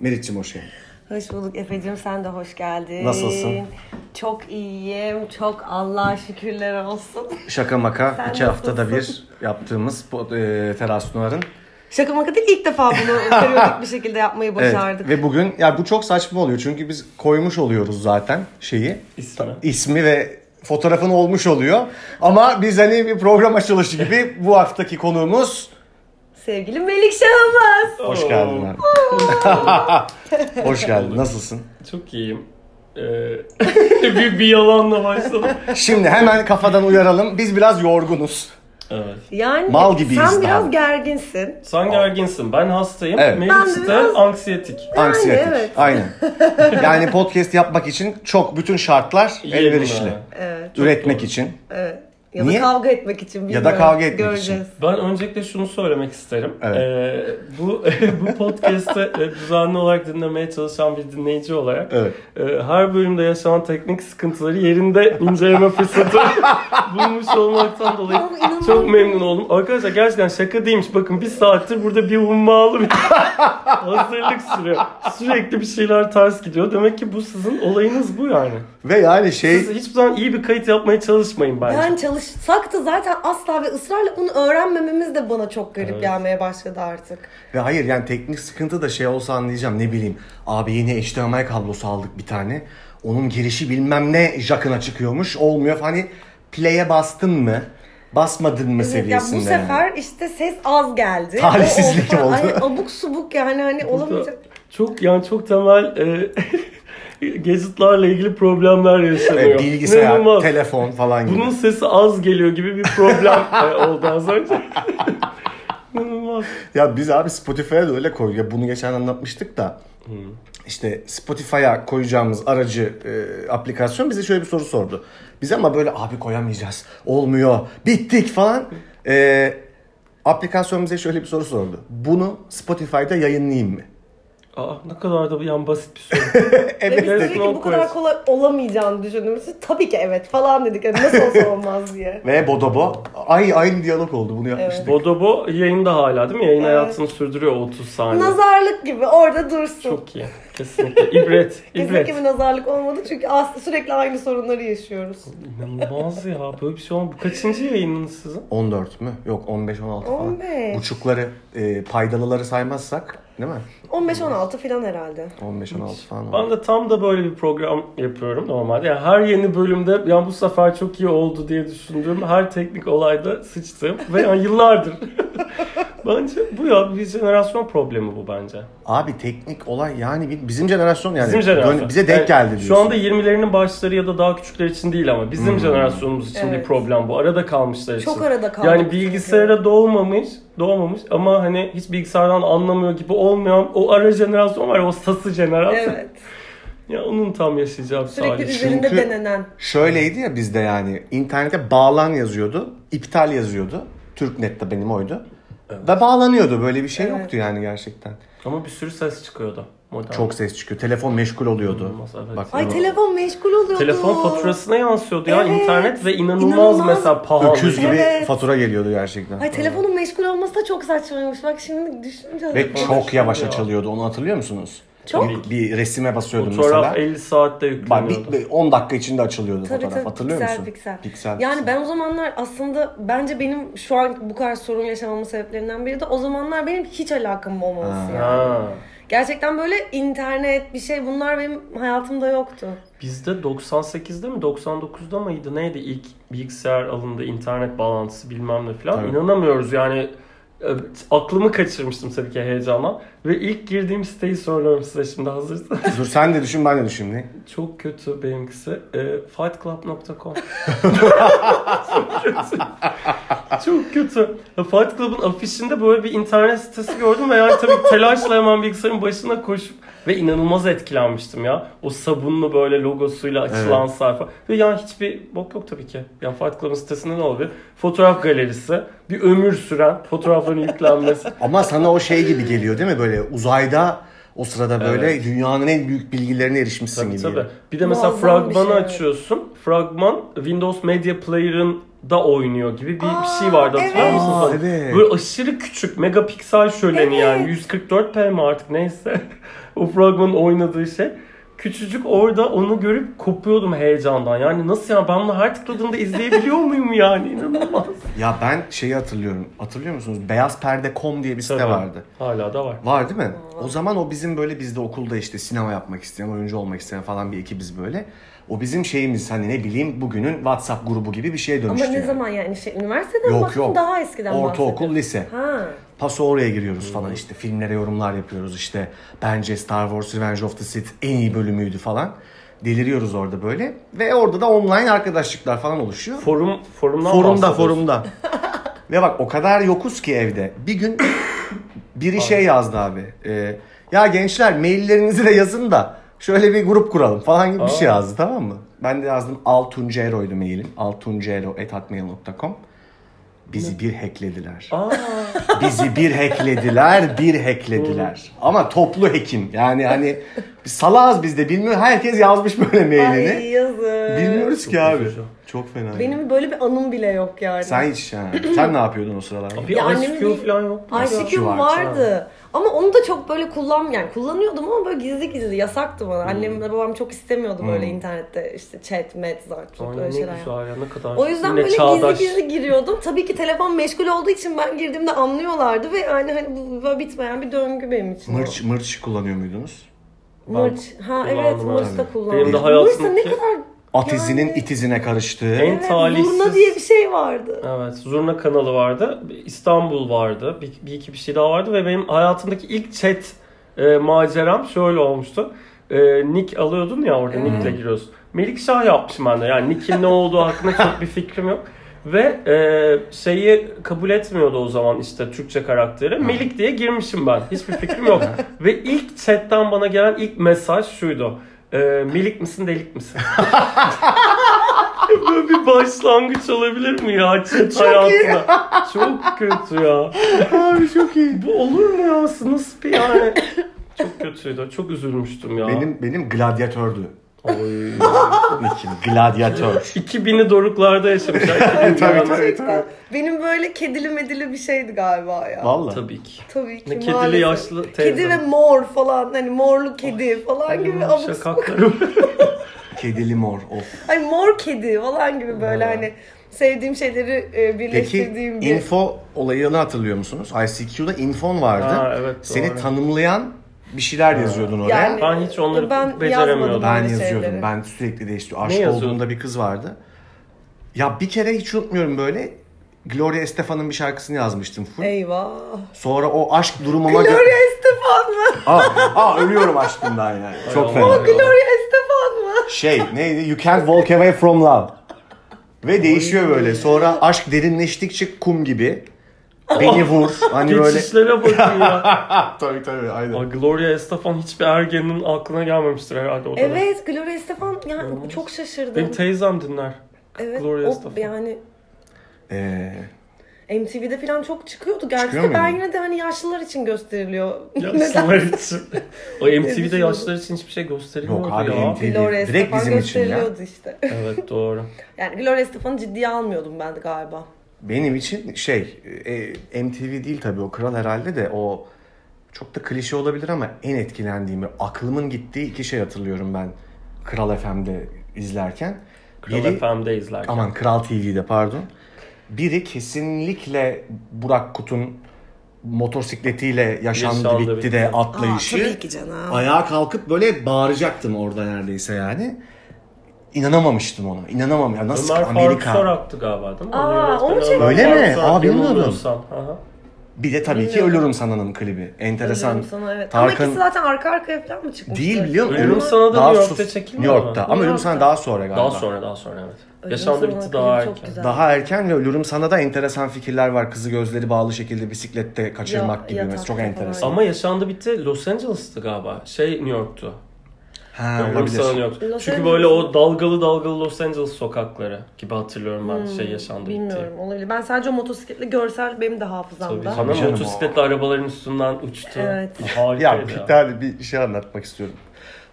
Meriç'cim hoş geldin. Hoş bulduk Efe'cim sen de hoş geldin. Nasılsın? Çok iyiyim. Çok Allah'a şükürler olsun. Şaka maka Sen iki haftada nasılsın? bir yaptığımız bu, e, Teras. Şaka maka değil ilk defa bunu periyodik bir şekilde yapmayı Evet, başardık. ve bugün ya bu çok saçma oluyor çünkü biz koymuş oluyoruz zaten şeyi. İsmi. ismi ve fotoğrafın olmuş oluyor. Ama biz hani bir program açılışı gibi bu haftaki konuğumuz Sevgili Melik Şahımız. Hoş geldin abi. Hoş geldin. Nasılsın? Çok iyiyim. Ee, bir, bir yalanla başladım. Şimdi hemen kafadan uyaralım. Biz biraz yorgunuz. Evet. Yani Mal gibiyiz sen biraz daha. gerginsin. Sen gerginsin. Ben hastayım. Evet. Meriç Ben de biraz- anksiyetik. Anksiyetik. evet. Aynen. Yani podcast yapmak için çok bütün şartlar elverişli. Evet. Üretmek için. evet. Ya Niye? da kavga etmek için. Ya da bilmiyorum. kavga etmek Göreceğiz. Ben öncelikle şunu söylemek isterim. Evet. Ee, bu bu podcast'te e, düzenli olarak dinlemeye çalışan bir dinleyici olarak Evet. e, her bölümde yaşanan teknik sıkıntıları yerinde inceleme fırsatı bulmuş olmaktan dolayı çok memnun oldum. Arkadaşlar gerçekten şaka değilmiş. Bakın bir saattir burada bir hummalı bir hazırlık sürüyor. Sürekli bir şeyler ters gidiyor. Demek ki bu sizin olayınız bu yani. Ve yani şey Siz hiçbir zaman iyi bir kayıt yapmaya çalışmayın bence. Yani çalışsak da zaten asla ve ısrarla bunu öğrenmememiz de bana çok garip Evet. gelmeye başladı artık. ve hayır yani teknik sıkıntı da şey olsa anlayacağım ne bileyim. Abi yeni HDMI kablosu aldık bir tane. Onun girişi bilmem ne jackına çıkıyormuş. Olmuyor. Hani play'e bastın mı? Basmadın mı Evet, ya seviyesinde. bu sefer işte ses az geldi. Talihsizlik oldu. Ay, abuk subuk yani hani olamayacak. Çok yani çok temel e, gadgetlarla ilgili problemler yaşanıyor. Evet, bilgisayar, İnanılmaz. telefon falan gibi. Bunun sesi az geliyor gibi bir problem e, oldu az önce. İnanılmaz. Ya biz abi Spotify'a da öyle koy. Ya bunu geçen anlatmıştık da. İşte Spotify'a koyacağımız aracı e, aplikasyon bize şöyle bir soru sordu. Biz ama böyle abi koyamayacağız. Olmuyor. Bittik falan. E, aplikasyon bize şöyle bir soru sordu. Bunu Spotify'da yayınlayayım mı? Aa, ne kadar da yani basit bir soru. Ve evet biz evet, tabii ki bu kadar kolay olamayacağını düşündüğümüz için tabii ki evet falan dedik. Yani nasıl olsa olmaz diye. Ve Bodobo. Ay aynı diyalog oldu. Bunu yapmıştık. Bodobo yayında hala değil mi? Yayın Evet. hayatını sürdürüyor 30 saniye. Nazarlık gibi orada dursun. Çok iyi. Kesinlikle. İbret. Kesinlikle İbret. bir nazarlık olmadı çünkü sürekli aynı sorunları yaşıyoruz. İnanılmaz ya. Böyle bir şey olmadı. Bu kaçıncı yayınınız sizin? 14 mü? Yok 15-16 falan. 15. Buçukları, e, paydalıları saymazsak değil mi? 15-16 falan herhalde. 15-16 falan. Ben de tam da böyle bir program yapıyorum normalde. Yani her yeni bölümde yani bu sefer çok iyi oldu diye düşündüğüm her teknik olayda sıçtım. Ve yani yıllardır. bence bu ya bir jenerasyon problemi bu bence. Abi teknik olay yani bi- bizim jenerasyon yani Bizim jenerasyon. bize denk Yani geldi diyorsun. Şu anda 20'lerinin başları ya da daha küçükler için değil ama bizim jenerasyonumuz için bir Evet. problem bu. Arada kalmışlar için. Çok arada kaldık Yani çünkü. bilgisayara doğmamış, doğmamış ama hani hiç bilgisayardan anlamıyor gibi olmayan o ara jenerasyon var ya o sası jenerasyon. Evet. Ya onun tam yaşayacağı bir Sürekli salih. üzerinde Çünkü- denenen. Şöyleydi ya bizde yani internete bağlan yazıyordu, iptal yazıyordu. Türknet'te benim oydu. Ve bağlanıyordu böyle bir şey Evet. yoktu yani gerçekten. Ama bir sürü ses çıkıyordu. Modern. Çok ses çıkıyor. Telefon meşgul oluyordu. İnanılmaz, evet. Bak, Ay telefon meşgul oluyordu. Telefon faturasına yansıyordu ya Evet. internet ve inanılmaz, İnanılmaz. mesela pahalı. öküz gibi Evet. fatura geliyordu gerçekten. Ay telefonun meşgul olması da çok saçmaymış. Bak şimdi düşününce. Ve çok yavaş ya. açılıyordu. Onu hatırlıyor musunuz? Çok. Bir, bir resime basıyordum Fotoğraf mesela. 50 saatte Bak yükleniyordu. bir, bir 10 dakika içinde açılıyordu Tabii fotoğraf. tabii Hatırlıyor piksel musun? piksel. Piksel. Yani piksel. ben o zamanlar aslında bence benim şu an bu kadar sorun yaşamamın sebeplerinden biri de o zamanlar benim hiç alakam olmaması Ha. yani. Ha. Gerçekten böyle internet bir şey bunlar benim hayatımda yoktu. Bizde 98'de mi 99'da mıydı neydi ilk bilgisayar alındı internet bağlantısı bilmem ne falan Tabii. inanamıyoruz yani aklımı kaçırmıştım tabii ki heyecanla ve ilk girdiğim siteyi söylüyorum size şimdi hazırsanız. Dur sen de düşün ben de düşün. Ne? Çok kötü benimkisi. E, fightclub.com Çok kötü. Çok kötü. Fight Club'ın afişinde böyle bir internet sitesi gördüm ve yani tabii telaşla hemen bilgisayarın başına koşup ve inanılmaz etkilenmiştim ya. O sabunlu böyle logosuyla açılan sayfa. Ve yani hiçbir bok yok tabii ki. Yani Fight Club'ın sitesinde ne olabilir? Fotoğraf galerisi. Bir ömür süren fotoğrafların yüklenmesi. Ama sana o şey gibi geliyor değil mi? Böyle uzayda o sırada böyle Evet. dünyanın en büyük bilgilerine erişmişsin Tabii gibi. tabii. Bir de mesela Muazzam bir fragmanı şey, evet. açıyorsun. Fragman Windows Media Player'ın da oynuyor gibi bir, bir şey vardı hatırlıyor evet. musunuz? Aa, evet. Böyle aşırı küçük megapiksel şöleni Evet. yani 144p mi artık neyse o fragmanın oynadığı şey. Küçücük orada onu görüp kopuyordum heyecandan. Yani nasıl ya ben bunu her tıkladığımda izleyebiliyor muyum yani inanılmaz. Ya ben şeyi hatırlıyorum. Hatırlıyor musunuz? Beyazperde.com diye bir site Tabii. vardı. Hala da var. Var değil mi? O zaman o bizim böyle bizde okulda işte sinema yapmak isteyen, oyuncu olmak isteyen falan bir ekibiz böyle. O bizim şeyimiz hani ne bileyim bugünün WhatsApp grubu gibi bir şeye dönüştü. Ama ne yani. zaman yani şey üniversiteden Yok, yok. daha eskiden Ortaokul, bahsedin. lise. Ha. Paso oraya giriyoruz falan işte filmlere yorumlar yapıyoruz işte bence Star Wars Revenge of the Sith en iyi bölümüydü falan. Deliriyoruz orada böyle ve orada da online arkadaşlıklar falan oluşuyor. Forum forumdan Forumda forumda. Ve bak o kadar yokuz ki evde. Bir gün biri şey yazdı abi. e, ya gençler maillerinizi de yazın da şöyle bir grup kuralım falan gibi bir şey Aa. yazdı tamam mı? Ben de yazdım Altuncero'ydu mailim. altuncero.hotmail.com Bizi bir hacklediler. Aa, Bizi bir hacklediler, bir hacklediler. Ama toplu hacking. Yani hani biz salağız biz de bilmiyor. Herkes yazmış böyle mailini. Ay yazık. Bilmiyoruz ki abi. üzücü. Çok fena. Benim böyle bir anım bile yok yani. Sen hiç yani. Sen ne yapıyordun o sıralarda? bir Ya ICQ falan yok. mu? ICQ vardı, vardı. Ama onu da çok böyle kullan yani kullanıyordum ama böyle gizli gizli yasaktı bana. Annemle babam çok istemiyordu böyle internette işte chat, met, zart, böyle şeyler. güzel ya ne kadar O yüzden böyle çağdaş. gizli gizli giriyordum. Tabii ki telefon meşgul olduğu için ben girdiğimde anlıyorlardı ve yani hani bu böyle bitmeyen bir döngü benim için. o. Mırç, mırç kullanıyor muydunuz? Mırç. Ha evet mırç da kullandım. Benim de Mırç ne kadar At izinin Yani- it izine karıştığı. En evet, talihsiz. Zurna diye bir şey vardı. Evet, Zurna kanalı vardı. İstanbul vardı. Bir, bir iki bir şey daha vardı ve benim hayatımdaki ilk chat e, maceram şöyle olmuştu. E, nick alıyordun ya orada nickle giriyorsun. Melikşah yapmışım ben de. Yani nick'in ne olduğu hakkında çok bir fikrim yok. Ve e, şeyi kabul etmiyordu o zaman işte Türkçe karakteri. Melik diye girmişim ben. Hiçbir fikrim yok. Ve ilk chatten bana gelen ilk mesaj şuydu. E, Melik misin delik misin? Böyle bir başlangıç olabilir mi ya chat hayatına? Çok kötü ya. Abi çok iyi. Bu olur mu ya? Nasıl bir yani? Çok kötüydü. Çok üzülmüştüm ya. Benim benim gladyatördü. Oy. Nickim. Gladyatör. 2000'i doruklarda yaşamışlar. 2000'i Tabii, yani. tabii. Gerçekten. Benim böyle kedili medili bir şeydi galiba ya. Valla. Tabii ki. Tabii ki Ne kedili maalesef. yaşlı teyze. Kedi ve mor falan hani morlu kedi falan gibi abuk. Şakaklarım. Kedili mor. Of. Ay mor kedi falan gibi böyle Ha. hani sevdiğim şeyleri e, Peki birleştirdiğim bir... info olayını hatırlıyor musunuz? ICQ'da infon vardı. Ha, evet, Seni doğru. tanımlayan bir şeyler yazıyordun oraya. Yani- Ben hiç onları Ben beceremiyordum. Ben yazıyordum. şeyleri. Ben sürekli değiştiriyorum. Yazıyordun? olduğumda bir kız vardı. Ya bir kere hiç unutmuyorum böyle. Gloria Estefan'ın bir şarkısını yazmıştım full. Eyvah. Sonra o aşk durumuma göre... Gloria Estefan mı? Aa, aa, ölüyorum aşkımdan yani. Çok Allah. fena. Gloria Estefan mı? Şey neydi? You can't walk away from love. Ve değişiyor böyle. Sonra aşk derinleştikçe kum gibi. Beni vur. Hani böyle. Geçişlere bakın ya. tabii tabii aynen. Ay, Gloria Estefan hiçbir ergenin aklına gelmemiştir herhalde o dönem. Evet Gloria Estefan yani çok şaşırdım. Benim teyzem dinler. evet, Gloria o Estefan. yani Ee, MTV'de falan çok çıkıyordu. Gerçi Çıkıyor de ben yine de hani yaşlılar için gösteriliyor. Yaşlılar için. O MTV'de yaşlılar için hiçbir şey gösterilmiyordu Yok abi, ya. MTV. Gloria Direkt Estefan bizim için ya. işte. Evet doğru. Yani Gloria Estefan'ı ciddiye almıyordum ben de galiba. Benim için şey e, MTV değil tabii o kral herhalde de o çok da klişe olabilir ama en etkilendiğimi aklımın gittiği iki şey hatırlıyorum ben Kral FM'de izlerken. Kral Biri- FM'de izlerken. Aman Kral TV'de pardon. Biri kesinlikle Burak Kut'un motosikletiyle yaşandı, Yaşandı, bitti, bitti. de atlayışı. ki canım. Ayağa kalkıp böyle bağıracaktım orada neredeyse yani. İnanamamıştım ona. İnanamam ya nasıl Ömer Amerika. Sorak'tı galiba değil mi? Aa, yönetmeni onu çekti. Ömer Öyle mi? Aa, bilmiyordum. Bir de tabii ki Bilmiyorum. Ölürüm Sana'nın klibi. Enteresan. Ölürüm sana evet. Ama Tarkan ikisi zaten arka arkaya falan mı çıkmıştı? değil biliyor musun? Ölürüm Sana da New York'ta çekilmiyor New York'ta. Ama Ölürüm Sana daha sonra galiba. Daha sonra daha sonra evet. Ölürüm Yaşandı bitti daha erken. Daha erken ve Ölürüm Sana'da enteresan fikirler var. Kızı gözleri bağlı şekilde bisiklette kaçırmak Ya- gibi. yatakta Mesela çok enteresan. Ama yaşandı bitti Los Angeles'tı galiba. Şey New York'tu. Ha, olabilir. York. Los Çünkü böyle o dalgalı dalgalı Los Angeles sokakları gibi hatırlıyorum ben şey yaşandı bitti. Hmm, Bilmiyorum olabilir. Ben sadece o motosikletli görsel benim de Tabii hafızamda. sana canım motosikletli arabaların üstünden uçtu. Evet. Harikaydı Ya ya. bir tane bir şey anlatmak istiyorum.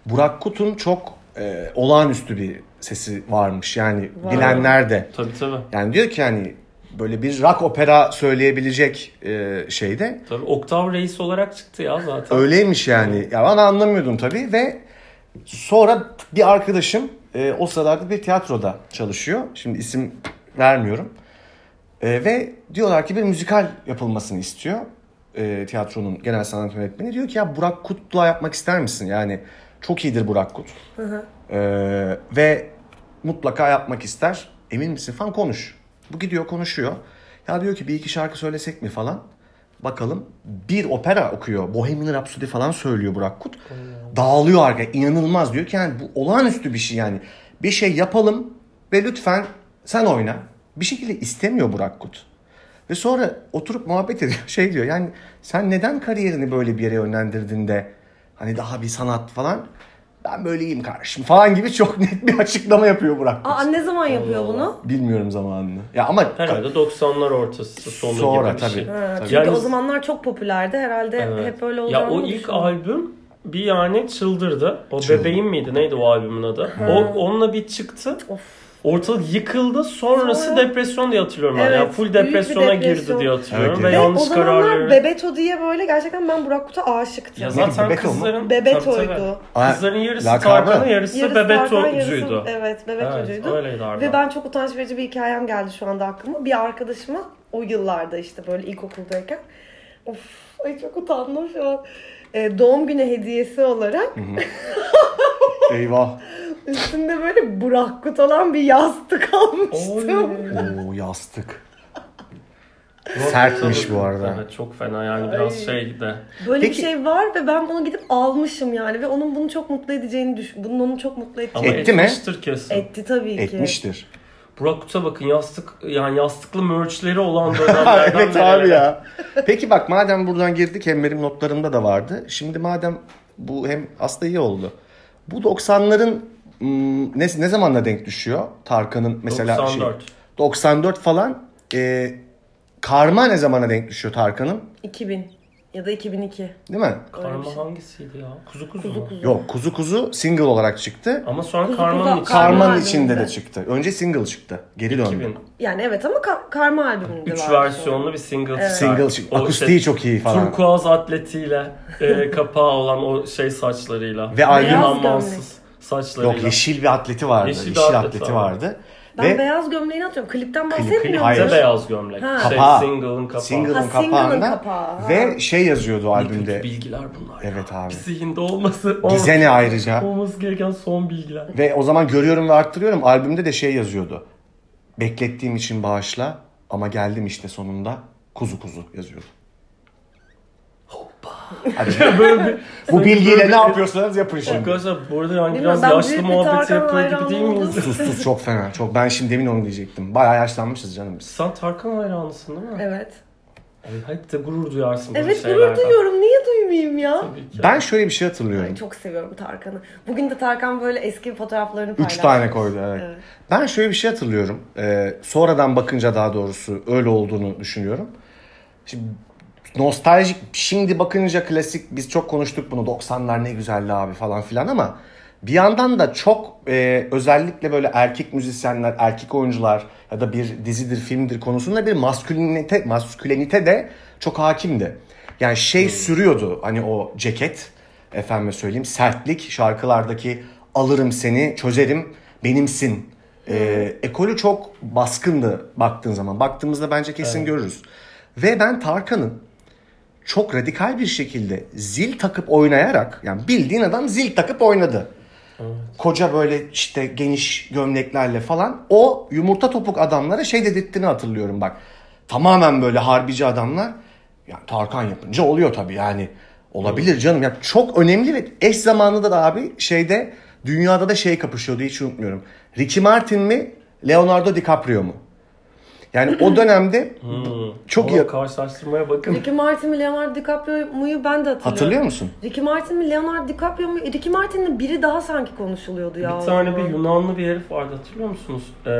Burak Kut'un çok e, olağanüstü bir sesi varmış. Yani Var. bilenler de. Tabii tabii. Yani diyor ki hani böyle bir rock opera söyleyebilecek e, şeyde Tabii Oktav Reis olarak çıktı ya zaten. öyleymiş yani. Ya ben anlamıyordum tabii ve sonra bir arkadaşım e, o sıralarda bir tiyatroda çalışıyor. Şimdi isim vermiyorum. E, ve diyorlar ki bir müzikal yapılmasını istiyor. E, tiyatronun genel sanat yönetmeni diyor ki ya Burak Kut'la yapmak ister misin? Yani çok iyidir Burak Kut. E, ve mutlaka yapmak ister. Emin misin falan konuş. Bu gidiyor konuşuyor. Ya diyor ki bir iki şarkı söylesek mi falan. Bakalım bir opera okuyor. Bohemian Rhapsody falan söylüyor Burak Kut. Dağılıyor arka. İnanılmaz diyor ki yani bu olağanüstü bir şey yani. Bir şey yapalım ve lütfen sen oyna. Bir şekilde istemiyor Burak Kut. Ve sonra oturup muhabbet ediyor. Şey diyor yani sen neden kariyerini böyle bir yere yönlendirdin de hani daha bir sanat falan. Ben böyle iyiyim kardeşim falan gibi çok net bir açıklama yapıyor Burak Kut. Aa ne zaman yapıyor Allah bunu? Bilmiyorum zamanını. Ya ama Herhalde 90'lar ortası sonu Sonra gibi bir tabii. şey. Ha, Tabii. çünkü Yani- o zamanlar çok popülerdi. Herhalde Evet. hep öyle olacağını Ya o ilk albüm bir yani çıldırdı. O Çıldı. bebeğim miydi? Neydi o albümün adı? O onunla bir çıktı. Of. Ortalık yıkıldı. Sonrası Sonra- depresyon diye hatırlıyorum ben. Evet, yani full depresyona girdi depresyon. diye hatırlıyorum Evet, ve evet. Ve o yanlış zamanlar kararları. Bebeto diye böyle gerçekten ben Burak Kut'a aşıktım. Ya zaten Bebeto mu? kızların Bebeto'ydu. Tabii, Kızların yarısı. Tarkan'ın yarısı, Yarısı Bebeto'cuydu. Evet, Bebeto'cuydu. Evet. Ve ben çok utanç verici bir hikayem geldi şu anda aklıma. Bir arkadaşıma o yıllarda işte böyle ilkokuldayken. Of ay çok utandım şu an. Ee, doğum günü hediyesi olarak eyvah. üstünde böyle Burak Kut olan bir yastık almıştım. Oo yastık. Sertmiş bu arada. Evet çok fena yani biraz Ay. şey de. Böyle Peki- bir şey var ve ben bunu gidip almışım yani ve onun bunu çok mutlu edeceğini düşün. Bunun onu çok mutlu Ama edeceğini. Etti mi? etmiştir kesin. Etti tabii ki. Etmiştir. Burak Kut'a bakın yastık yani yastıklı merchleri olan dönemlerden evet nerelere. abi ya. Peki bak madem buradan girdik hem benim notlarımda da vardı. Şimdi madem bu hem aslında iyi oldu. Bu 90'ların hmm, ne, ne zamanla denk düşüyor? Tarkan'ın mesela 94. şey 94 falan. E, Karma ne zamana denk düşüyor Tarkan'ın? 2000 ya da 2002. Değil mi? Karma şey. hangisiydi ya? Kuzu kuzu. Kuzu mu? kuzu. Yok Kuzu Kuzu single olarak çıktı. Ama sonra Kuzu Karma'nın kuzu- içinde. Karma Karma'nın albümünde. içinde de çıktı. Önce single çıktı. Geri döndü. 2000. Yani evet ama ka- karma albümünde 3 var. versiyonlu bir single çıkar. Single çıktı. O Akustiği şey, çok iyi falan. Turkuaz atletiyle e, kapağı olan o şey saçlarıyla. Ve albüm- Beyaz saçlarıyla. Yok yeşil bir atleti vardı. Yeşil Yeşil, bir atleti atleti vardı. vardı. Ben Ve beyaz gömleğini atıyorum. Klipten Klip- bahsetmiyor klip- muyum? hayır. Bize beyaz gömlek. Ha. Şey, Kapağı. single'ın kapağı. single'ın Ha, kapağında kapağı, ve şey yazıyordu Ne albümde. bilgiler bunlar. ya. Evet abi. Bir zihinde olması. Bize ne ayrıca? Olması gereken son bilgiler. Ve o zaman görüyorum ve arttırıyorum. Albümde de şey yazıyordu. Beklettiğim için bağışla ama geldim işte sonunda. Kuzu kuzu yazıyordu. Hadi. Böyle bir, Bu bilgiyle ne yapıyorsanız yapın şimdi. Arkadaşlar bu arada yani biraz ben yaşlı muhabbeti yapıyor gibi değil miyiz? Sus sus çok fena. Çok ben şimdi demin onu diyecektim. Bayağı yaşlanmışız canım biz. Sen Tarkan hayranısın değil mi? Evet. Evet. Hep de gurur duyarsın böyle Evet şeylerden. gurur duyuyorum. Niye duymayayım ya? Tabii ki. Ben şöyle bir şey hatırlıyorum. Ay, çok seviyorum Tarkan'ı. Bugün de Tarkan böyle eski fotoğraflarını paylaştı. Üç tane koydu evet. Evet. Ben şöyle bir şey hatırlıyorum. Ee, sonradan bakınca daha doğrusu öyle olduğunu düşünüyorum. Şimdi nostaljik şimdi bakınca klasik biz çok konuştuk bunu 90'lar ne güzeldi abi falan filan ama bir yandan da çok e, özellikle böyle erkek müzisyenler, erkek oyuncular ya da bir dizidir, filmdir konusunda bir maskülenite, maskülenite de çok hakimdi. Yani şey sürüyordu hani o ceket, efendime söyleyeyim sertlik şarkılardaki alırım seni, çözerim, benimsin. E, ekolü çok baskındı baktığın zaman. Baktığımızda bence kesin görürüz. Ve ben Tarkan'ın çok radikal bir şekilde zil takıp oynayarak yani bildiğin adam zil takıp oynadı. Koca böyle işte geniş gömleklerle falan o yumurta topuk adamlara şey dedirttiğini hatırlıyorum bak. Tamamen böyle harbici adamlar yani Tarkan yapınca oluyor tabii yani. Olabilir canım. Ya çok önemli ve eş zamanlı da abi şeyde dünyada da şey kapışıyordu hiç unutmuyorum. Ricky Martin mi Leonardo DiCaprio mu? Yani o dönemde Hmm. Çok Ama iyi. karşılaştırmaya bakın. Ricky Martin mi Leonardo DiCaprio muyu ben de hatırlıyorum. hatırlıyor musun? Ricky Martin mi Leonardo DiCaprio mu? Ricky Martin'in biri daha sanki konuşuluyordu ya. Bir tane bir Yunanlı bir herif vardı hatırlıyor musunuz? Ee,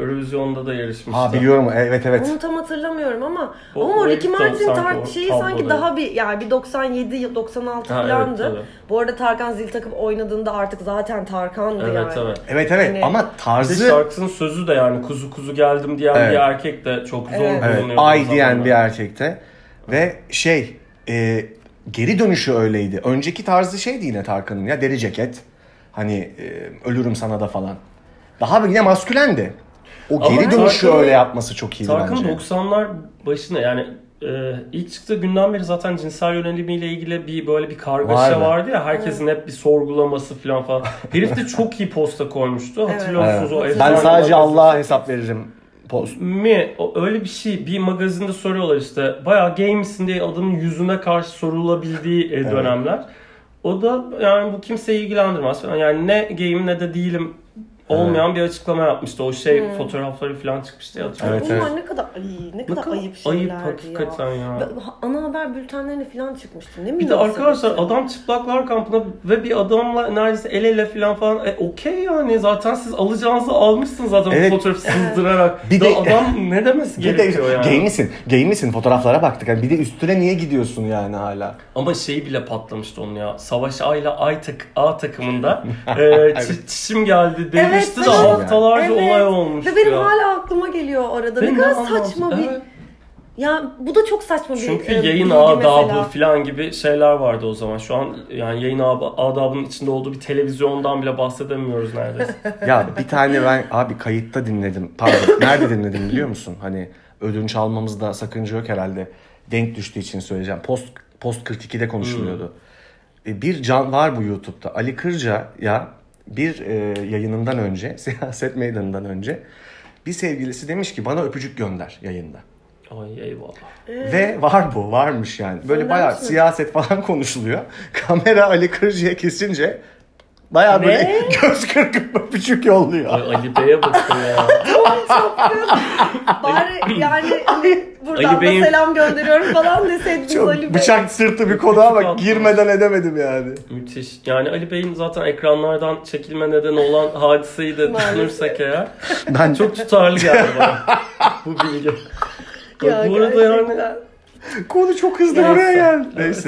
Eurovision'da da yarışmıştı. Ha biliyorum evet evet. Onu tam hatırlamıyorum ama O- ama o Ricky Martin sanki şeyi sanki daha bir yani bir 97 96 Ha, evet, falandı. tabii. Bu arada Tarkan zil takıp oynadığında artık zaten Tarkan'dı Evet yani. evet. Evet evet Hani- ama Bir de tarzı şarkısının sözü de yani kuzu kuzu geldim diyen Evet. bir erkek de çok zor Evet. evet, bulunuyordu. o ay diyen bir erkekte ve şey e, geri dönüşü öyleydi. Önceki tarzı şeydi yine Tarkan'ın ya deri ceket. Hani e, ölürüm sana da falan. Daha bir yine maskülendi. O Ama geri dönüşü Tarkan'ın- öyle yapması çok iyiydi Tarkan bence. 90'lar başına yani e, ilk çıktığı günden beri zaten cinsel yönelimiyle ilgili bir böyle bir kargaşa Vardı. vardı ya herkesin hep bir sorgulaması falan falan. Herif de çok iyi posta koymuştu. Evet. Hatırlıyor musunuz o Evet. efsane Ben sadece? Allah'a hesap veririm post. mi o, öyle bir şey bir magazinde soruyorlar işte bayağı gay misin diye adamın yüzüne karşı sorulabildiği e, dönemler. O da yani bu kimseyi ilgilendirmez falan. Yani ne gayim ne de değilim olmayan bir açıklama yapmıştı. O şey Hmm. fotoğrafları falan çıkmıştı hatırlıyorum. Evet, Bunlar evet. ne kadar ay, ne Ne kadar kadar ayıp şeylerdi ayıp ya. hakikaten ya. Ana haber bültenlerine falan çıkmıştı. Ne Bir de arkadaşlar ya. adam çıplaklar kampına ve bir adamla neredeyse el ele falan falan e, okey yani zaten siz alacağınızı almışsınız zaten Evet. fotoğrafı sızdırarak. Bir de- adam ne demesi Bir de gerekiyor yani. gay misin? Gay misin? Fotoğraflara baktık. Yani bir de üstüne niye gidiyorsun yani hala? Ama şey bile patlamıştı onun ya. Savaş Ay'la Ay tak A takımında e, çi- çişim geldi demişti Evet, de ben o- haftalarca Evet. olay olmuş Ve benim ya. hala aklıma geliyor arada. Ve ne kadar anlamsız. saçma bir... Evet. Ya bu da çok saçma bir Çünkü e, yayın bilgi adabı mesela. falan gibi şeyler vardı o zaman. Şu an yani yayın ab- adabının içinde olduğu bir televizyondan bile bahsedemiyoruz neredeyse. Ya bir tane ben abi kayıtta dinledim. Pardon. Nerede dinledim biliyor musun? Hani ödünç almamızda sakınca yok herhalde. Denk düştüğü için söyleyeceğim. Post Post 42'de konuşuluyordu. E, Bir can var bu YouTube'da. Ali Kırca ya bir e, yayınından önce, siyaset meydanından önce bir sevgilisi demiş ki bana öpücük gönder yayında. Ay eyvallah. Ve var bu, varmış yani. Böyle bayağı siyaset falan konuşuluyor. Kamera Ali Kırca'ya kesince bayağı böyle göz kırpıp öpücük yolluyor. Ay Ali Bey'e bakın ya. Bari yani hani buradan Ali Bey'in- da selam gönderiyorum falan deseydiniz Çok Ali Bey. bıçak sırtı bir konu ama girmeden edemedim yani. Müthiş. Yani Ali Bey'in zaten ekranlardan çekilme nedeni olan hadiseyi de düşünürsek eğer Ben çok tutarlı geldi bana bu bilgi. Ya bu arada yani gerçekten. konu çok hızlı Neyse. oraya geldi. Evet.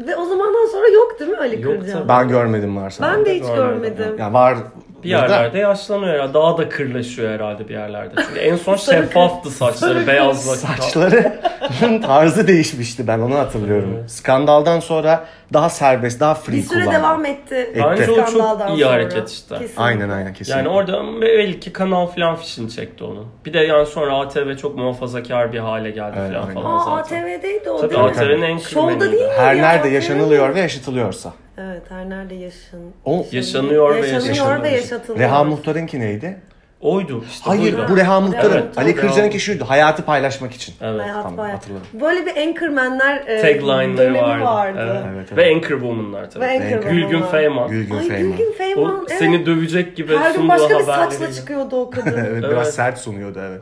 Ve o zamandan sonra yok değil mi Ali Yok tabii. Ben görmedim varsa. Ben de hiç Görmedim. görmedim. Ya var bir yerlerde yaşlanıyor ya. Daha da kırlaşıyor herhalde bir yerlerde. Çünkü en son şeffaftı saçları. Beyazla. Saçlarının tarzı değişmişti ben onu hatırlıyorum. Evet. Skandaldan sonra daha serbest, daha free Bir süre kullandı. devam etti. Bence o çok Skandaldan iyi sonra. hareket işte. Kesinlikle. Aynen aynen kesinlikle. Yani orada belki kanal filan fişini çekti onu. Bir de yani sonra ATV çok muhafazakar bir hale geldi Evet, filan aynen. falan Aa zaten. ATV'deydi o Tabii değil mi? ATV'nin en Şovda kırmeniydi. değil mi? Her ya, nerede ATV? yaşanılıyor ve yaşatılıyorsa. Evet her nerede yaşın. O Yaşanıyor ve Yaşanıyor yaşatılıyor. ve yaşatılıyor. Reha Muhtar'ınki neydi? Oydu işte. Hayır buydu. bu Reha Muhtar'ın. Evet, Ali. Kırca'nınki şuydu. Hayatı paylaşmak için. Evet. Hayat Tamam, bayağı. hatırladım. Böyle bir anchormanler e, Tagline'ları vardı. vardı. Evet. Evet, evet. Ve Anchor Woman'lar tabii. Ve Anchor Gülgün. Feyman. Gülgün Ay Feyman. Gülgün O Feyman. evet. seni dövecek gibi Her gün sunduğu başka bir haberleriyle. saçla çıkıyordu o kadın. evet, biraz Evet. sert sunuyordu evet.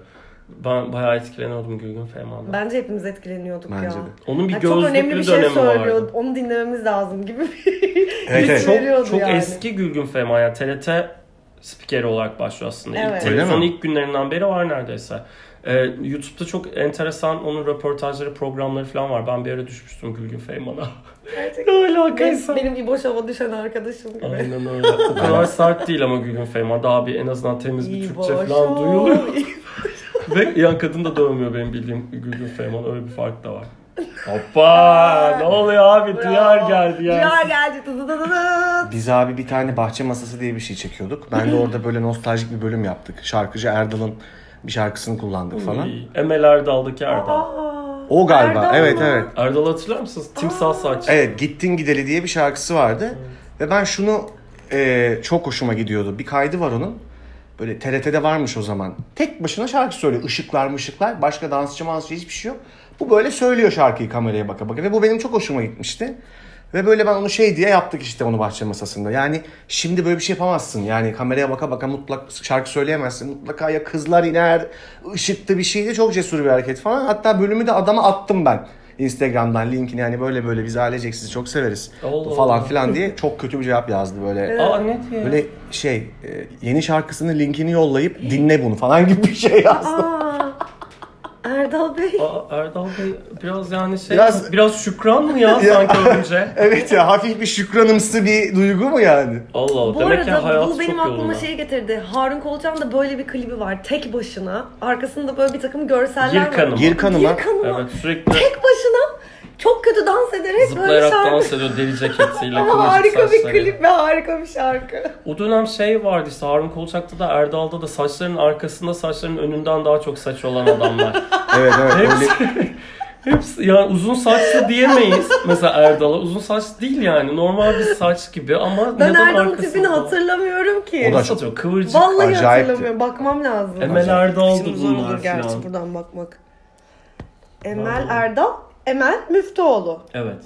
Ben bayağı etkileniyordum Gülgün Feyman'dan. Bence hepimiz etkileniyorduk Bence ya. de. Onun bir Yani çok önemli gözlüklü bir şey söylüyor. vardı. Onu dinlememiz lazım gibi bir Evet, his evet. Çok, çok yani. eski Gülgün Feyman yani TRT spikeri olarak başlıyor aslında. İlk Evet. televizyon Öyle mi? ilk günlerinden beri var neredeyse. Ee, YouTube'da çok enteresan onun röportajları, programları falan var. Ben bir ara düşmüştüm Gülgün Feyman'a. Gerçekten. ne alakaysa. Benim, benim İboş hava düşen arkadaşım gibi. Aynen öyle. O kadar sert değil ama Gülgün Feyman. Daha bir en azından temiz bir İboş Türkçe falan duyuluyor. Ve yan kadın da dövmüyor benim bildiğim Gülgün Feyman. Öyle bir fark da var. Hoppa! ne oluyor abi? Duyar geldi yani. Duyar geldi. Dı dı dı dı. Biz abi bir tane bahçe masası diye bir şey çekiyorduk. Ben de orada böyle nostaljik bir bölüm yaptık. Şarkıcı Erdal'ın bir şarkısını kullandık falan. Emel Erdal'daki Erdal. Aa, O galiba. Erdal evet mı? evet. Erdal hatırlar mısınız? Timsah saç. Evet Gittin Gideli diye bir şarkısı vardı. Ve ben şunu e, çok hoşuma gidiyordu. Bir kaydı var onun. Böyle TRT'de varmış o zaman. Tek başına şarkı söylüyor. Işıklar mışıklar. Başka dansçı mansçı hiçbir şey yok. Bu böyle söylüyor şarkıyı kameraya baka baka. Ve bu benim çok hoşuma gitmişti. Ve böyle ben onu şey diye yaptık işte onu bahçe masasında. Yani şimdi böyle bir şey yapamazsın. Yani kameraya baka baka mutlak şarkı söyleyemezsin. Mutlaka ya kızlar iner, ışıklı bir şeydi. Çok cesur bir hareket falan. Hatta bölümü de adama attım ben. Instagram'dan linkini yani böyle böyle biz ailecek sizi çok severiz Allah falan Allah. filan diye çok kötü bir cevap yazdı böyle. Aa ne diyor? Böyle şey e, yeni şarkısının linkini yollayıp dinle bunu falan gibi bir şey yazdı. Aa, Erdal Bey. Aa, Erdal Bey biraz yani şey Biraz- biraz, şükran mı ya, sanki önce? evet ya hafif bir şükranımsı bir duygu mu yani? Allah Allah Bu demek ki arada hayat bu benim aklıma yolunda. şey getirdi. Harun Kolçak'ın da böyle bir klibi var. Tek başına. Arkasında böyle bir takım görseller Gir kanıma. var. Gir kanıma. Gir kanıma. Evet sürekli Tek başına çok kötü dans ederek böyle zıplayarak şarkı. dans ediyor deri ceketiyle. Ama harika bir saçları. klip ve harika bir şarkı. O dönem şey vardı işte Harun Kolçak'ta da Erdal'da da saçların arkasında saçların önünden daha çok saç olan adamlar. Evet evet öyle. Hepsi, hepsi yani uzun saçlı diyemeyiz mesela Erdal'a. Uzun saç değil yani normal bir saç gibi ama Ben neden Erdal'ın arkasında? tipini hatırlamıyorum ki. O da Nasıl atıyor? Kıvırcık. Vallahi Acayipti. hatırlamıyorum. Bakmam lazım. Emel Erdal'dı Şimdi zor bunlar olur gerçi falan. buradan bakmak. Emel. Erdal, Emel Müftüoğlu. Evet.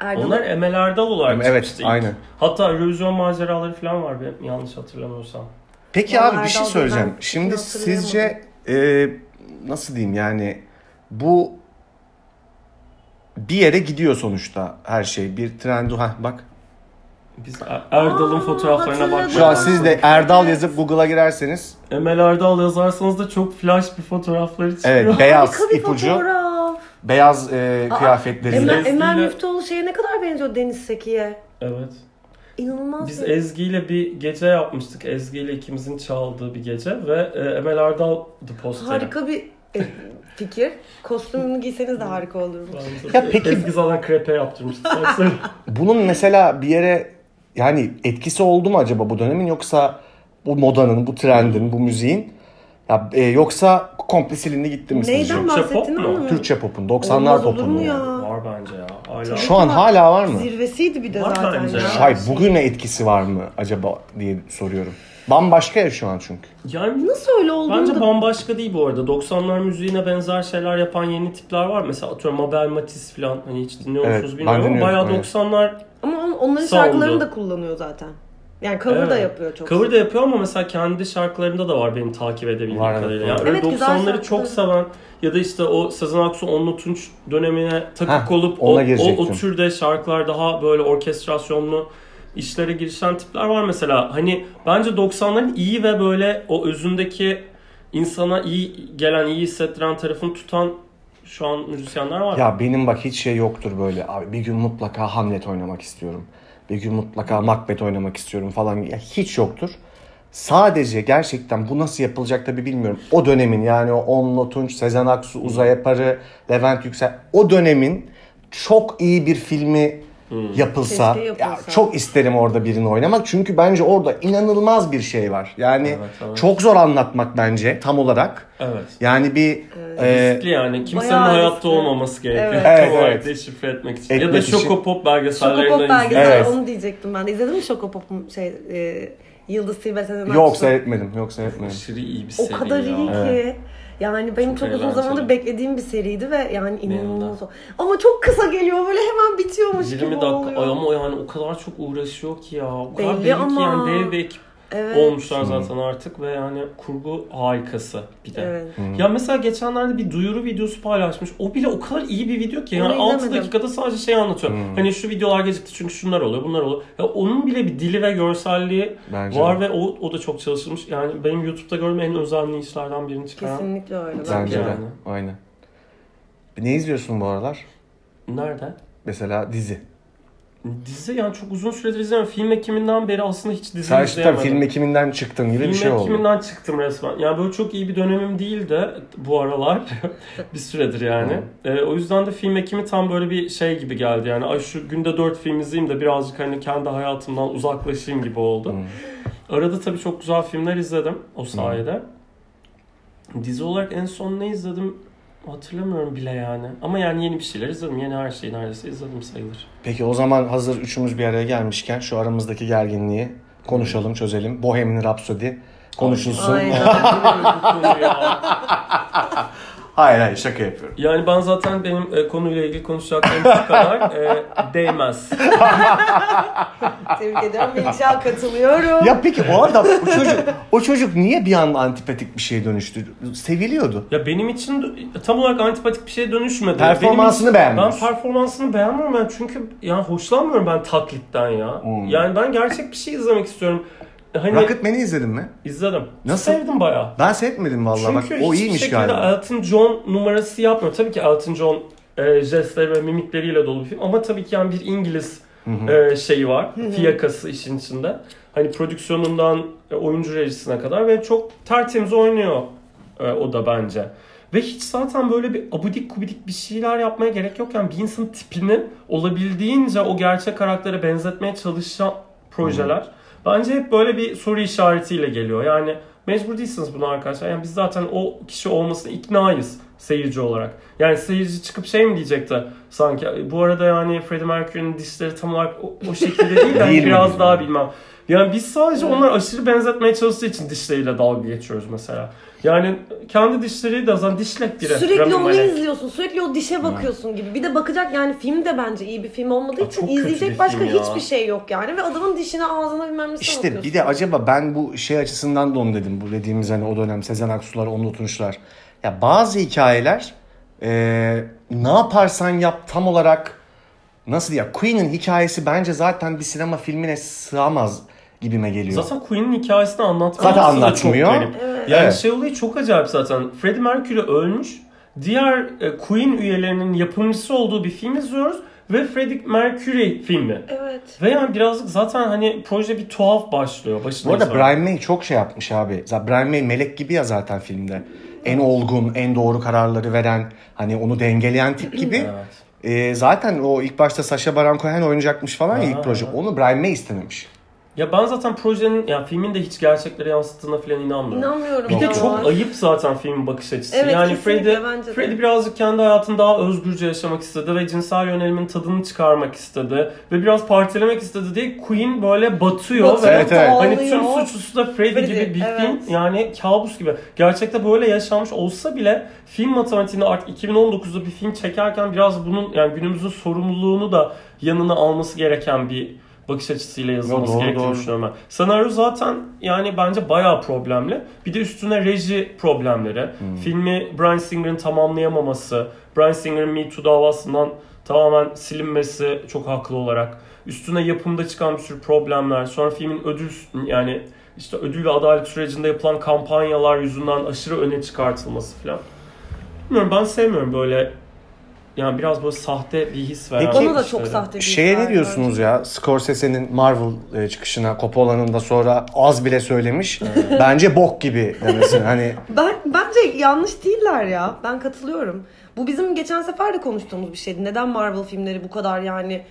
Erdal. Onlar Emel Erdal olarak Evet, çıkmıştı ilk. aynen. Hatta Eurovision maceraları falan var benim yanlış hatırlamıyorsam. Peki Vallahi abi bir şey Erdal söyleyeceğim. Şimdi hatırlayamadım. sizce e, nasıl diyeyim yani bu bir yere gidiyor sonuçta her şey. Bir trend ha bak. Biz Er- Erdal'ın Aa, fotoğraflarına bak. hatırladım. Şu an siz de Erdal yazıp Google'a girerseniz Emel Erdal yazarsanız da çok flash bir fotoğrafları çıkıyor. evet beyaz Harika bir ipucu, fotoğraf. Beyaz e, Aa, kıyafetleriyle. Emel, Emel Müftüoğlu şeye ne kadar benziyor Deniz Seki'ye. Evet. İnanılmaz Biz bir- Ezgi ile bir gece yapmıştık. Ezgi ile ikimizin çaldığı bir gece ve e, Emel Erdal'dı posteri. harika bir e, fikir. Kostümünü giyseniz de harika olur. Bence. Ya peki- Ezgi zaten krepe yaptırmıştı. Bunun mesela bir yere yani etkisi oldu mu acaba bu dönemin yoksa bu modanın, bu trendin, bu müziğin ya e, yoksa komple silindi gitti mi sizce? Neyden Türkçe pop bahsettiğini mu? anlamıyorum. Türkçe pop'un 90'lar Olmaz olur pop'un. mu ya? Var bence ya. Hala. Şu an hala var mı? Zirvesiydi bir de Var zaten bence ya. ya. Hayır bugüne etkisi var mı acaba diye soruyorum. Bambaşka ya şu an çünkü. Yani Nasıl öyle olduğunu Bence da... bambaşka değil bu arada. 90'lar müziğine benzer şeyler yapan yeni tipler var. Mesela atıyorum Mabel Matiz falan. Hani hiç dinliyor Evet, musunuz ben bilmiyorum ama dinliyorum, bayağı evet. 90'lar Ama on- onların Sound'u. şarkılarını da kullanıyor zaten. Yani cover da Evet. yapıyor çok. Cover da yapıyor ama mesela kendi şarkılarında da var benim takip edebildiğim Var, evet, kadarıyla. Yani Evet, güzel 90'ları çok seven ya da işte o Sezen Aksu, Onlu Tunç dönemine takık Heh, olup o, o, o türde şarkılar daha böyle orkestrasyonlu işlere girişen tipler var mesela. Hani bence 90'ların iyi ve böyle o özündeki insana iyi gelen, iyi hissettiren tarafını tutan şu an müzisyenler var. Ya benim bak hiç şey yoktur böyle. Abi bir gün mutlaka Hamlet oynamak istiyorum. Bir gün mutlaka Macbeth oynamak istiyorum falan. Ya hiç yoktur. Sadece gerçekten bu nasıl yapılacak tabi bilmiyorum. O dönemin yani o Onno Tunç, Sezen Aksu, Uzay Yaparı, Levent Yüksel. O dönemin çok iyi bir filmi yapılsa, Keşke yapılsa. ya çok isterim orada birini oynamak. Çünkü bence orada inanılmaz bir şey var. Yani Evet, evet. çok zor anlatmak bence tam olarak. Evet. Yani bir e, Riskli yani. Kimsenin bayağı hayatta riskli. olmaması gerekiyor. Evet. Tam Evet, olarak evet. deşifre etmek için. Etmek ya da için. Şokopop belgesellerinden Şokopop belgesel Evet. onu diyecektim ben de. İzledin mi Şokopop'un şey e, Yıldız Tilbe Sezen yok seyretmedim. Yok seyretmedim. Aşırı iyi bir O seri kadar ya. iyi ki. Yani benim Çok çok, uzun zamandır beklediğim bir seriydi ve yani inanılmaz. Ama çok kısa geliyor böyle hemen bitiyormuş 20 gibi dakika oluyor. Ay ama yani o kadar çok uğraşıyor ki ya. O kadar Belli belli, ki ama. yani dev bir ekip Evet. olmuşlar zaten artık ve yani kurgu harikası bir de. Evet. Ya mesela geçenlerde bir duyuru videosu paylaşmış. O bile o kadar iyi bir video ki. Yani Onu 6 izlemedim. dakikada sadece şey anlatıyor. Hani şu videolar gecikti çünkü şunlar oluyor, bunlar oluyor. Ya onun bile bir dili ve görselliği Bence var de. ve o, o da çok çalışılmış. Yani benim YouTube'da gördüğüm en özenli işlerden birini çıkaran. Kesinlikle öyle. Bence de. Yani. Aynen. Ne izliyorsun bu aralar? Nerede? Mesela dizi. Dizi yani çok uzun süredir izlemiyorum. Film ekiminden beri aslında hiç dizi Sen izleyemedim. film ekiminden çıktın gibi bir Film şey oldu. ekiminden çıktım resmen. Yani böyle çok iyi bir dönemim değildi bu aralar. bir süredir yani. Ee, o yüzden de film ekimi tam böyle bir şey gibi geldi. Yani ay şu günde 4 film izleyeyim de birazcık hani kendi hayatımdan uzaklaşayım gibi oldu. Arada tabii çok güzel filmler izledim o sayede. Dizi olarak en son ne izledim hatırlamıyorum bile yani. Ama yani yeni bir şeyler izledim. Yeni her şeyi neredeyse izledim sayılır. Peki o zaman hazır üçümüz bir araya gelmişken şu aramızdaki gerginliği konuşalım, çözelim. Bohemian Rhapsody konuşulsun. Aynen. Hayır hayır şaka yapıyorum. Yani ben zaten benim e, konuyla ilgili konuşacaklarım bu kadar e, değmez. Tebrik ediyorum. Melisa katılıyorum. Ya peki o adam o çocuk o çocuk niye bir anda antipatik bir şeye dönüştü? Seviliyordu. Ya benim için de- tam olarak antipatik bir şeye dönüşmedi. Performansını Benim için- beğenmiyorsun. Ben performansını beğenmiyorum ben çünkü yani hoşlanmıyorum ben taklitten ya. Hmm. Yani ben gerçek bir şey izlemek istiyorum. Hani Rocketman'i izledin mi? izledim. Nasıl? Sevdim bayağı. Ben seyretmedim vallahi bak Çünkü o hiçbir iyiymiş şekilde galiba. Elton John numarası yapmıyor. Tabii ki Elton John e, jestleri ve mimikleriyle dolu bir film ama tabii ki yani bir İngiliz e, şeyi var. Fiyakası işin içinde. Hani prodüksiyonundan e, oyuncu rejisine kadar ve çok tertemiz oynuyor e, o da bence. Ve hiç zaten böyle bir abudik kubidik bir şeyler yapmaya gerek yok. Yani bir insanın tipini olabildiğince o gerçek karaktere benzetmeye çalışan projeler bence hep böyle bir soru işaretiyle geliyor. Yani mecbur değilsiniz buna arkadaşlar. Yani biz zaten o kişi olmasına iknayız seyirci olarak. Yani seyirci çıkıp şey mi diyecekti sanki bu arada yani Freddie Mercury'nin dişleri tam olarak o, o şekilde değil de Değil mi biraz daha bilmem. Yani biz sadece onlar aşırı benzetmeye çalıştığı için dişleriyle dalga geçiyoruz mesela. Yani kendi dişleri de zaten dişlek biri. Sürekli onu izliyorsun. Sürekli o dişe bakıyorsun gibi. Bir de bakacak yani film de bence iyi bir film olmadığı Aa, için izleyecek başka ya. hiçbir şey yok yani. Ve adamın dişine ağzına bilmem nesine İşte bakıyorsun. bir de acaba ben bu şey açısından da onu dedim. Bu dediğimiz hani o dönem Sezen Aksu'lar, onun oturuşlar. Ya bazı hikayeler eee, ne yaparsan yap tam olarak nasıl ya Queen'in hikayesi bence zaten bir sinema filmine sığamaz gibime geliyor. Zaten Queen'in hikayesini anlatması Zaten anlatmıyor. çok garip. Evet. Yani Evet. şey olayı çok acayip zaten. Freddie Mercury ölmüş. Diğer e, Queen üyelerinin yapımcısı olduğu bir film izliyoruz. Ve Freddie Mercury filmi. Evet. Ve yani birazcık zaten hani proje bir tuhaf başlıyor. Başında Bu arada itibaren. Brian May çok şey yapmış abi. Zaten Brian May melek gibi ya zaten filmde. En olgun, en doğru kararları veren, hani onu dengeleyen tip gibi. Evet. Ee, zaten o ilk başta Sacha Baron Cohen oynayacakmış falan ya ilk proje. Onu Brian May istememiş. Ya ben zaten projenin, ya filmin de hiç gerçekleri yansıttığına falan inanmıyorum. İnanmıyorum. Bir de ya. çok ayıp zaten filmin bakış açısı. Evet, yani de. Freddie birazcık kendi hayatını daha özgürce yaşamak istedi ve cinsel yönelimin tadını çıkarmak istedi ve biraz partilemek istedi diye Queen böyle batıyor Batıyor, ve Evet, evet. hani tüm suçlusu da Freddie, Freddie, gibi bir evet. film yani kabus gibi. Gerçekte böyle yaşanmış olsa bile film matematiğinde artık 2019'da bir film çekerken biraz bunun yani günümüzün sorumluluğunu da yanına alması gereken bir bakış açısıyla yazılması Yo, doğru, gerektiğini doğru. düşünüyorum ben. Senaryo zaten yani bence bayağı problemli. Bir de üstüne reji problemleri. Hmm. Filmi Bryan Singer'ın tamamlayamaması, Bryan Singer'ın Me Too davasından tamamen silinmesi çok haklı olarak. Üstüne yapımda çıkan bir sürü problemler. Sonra filmin ödül yani işte ödül ve adalet sürecinde yapılan kampanyalar yüzünden aşırı öne çıkartılması falan. Bilmiyorum ben sevmiyorum böyle yani biraz böyle sahte bir his veren Peki- Bana da çok sahte bir Şeye ne diyorsunuz ya? Scorsese'nin Marvel e, çıkışına Coppola'nın da sonra az bile söylemiş. Bence bok gibi demesin. Hani Ben bence yanlış değiller ya. Ben katılıyorum. Bu bizim geçen sefer de konuştuğumuz bir şeydi. Neden Marvel filmleri bu kadar yani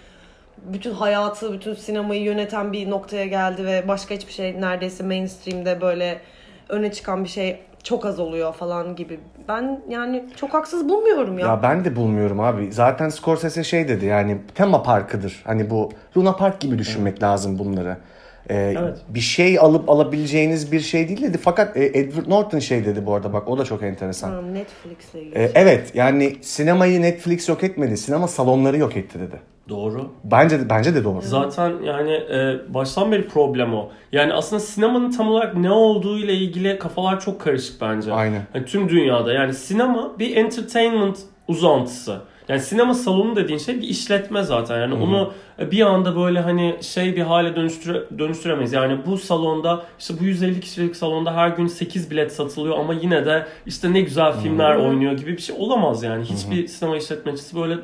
bütün hayatı, bütün sinemayı yöneten bir noktaya geldi ve başka hiçbir şey neredeyse mainstream'de böyle öne çıkan bir şey çok az oluyor falan gibi. Ben yani çok haksız bulmuyorum ya. ya ben de bulmuyorum abi. Zaten Scorsese şey dedi yani tema parkıdır. Hani bu Luna Park gibi düşünmek lazım bunları. Ee, Evet. Bir şey alıp alabileceğiniz bir şey değil dedi. Fakat e, Edward Norton şey dedi bu arada bak o da çok enteresan. Hmm, Netflix'le ilgili. Ee, evet yani sinemayı Netflix yok etmedi. Sinema salonları yok etti dedi. Doğru. Bence de, bence de doğru. Zaten yani e, baştan beri problem o. Yani aslında sinemanın tam olarak ne olduğu ile ilgili kafalar çok karışık bence. Aynen. Hani tüm dünyada. Yani sinema bir entertainment uzantısı. Yani sinema salonu dediğin şey bir işletme zaten. Yani onu bir anda böyle hani şey bir hale dönüştüre, dönüştüremeyiz. Yani bu salonda işte bu 150 kişilik salonda her gün 8 bilet satılıyor ama yine de işte ne güzel filmler oynuyor gibi bir şey olamaz yani. Hiçbir sinema işletmecisi böyle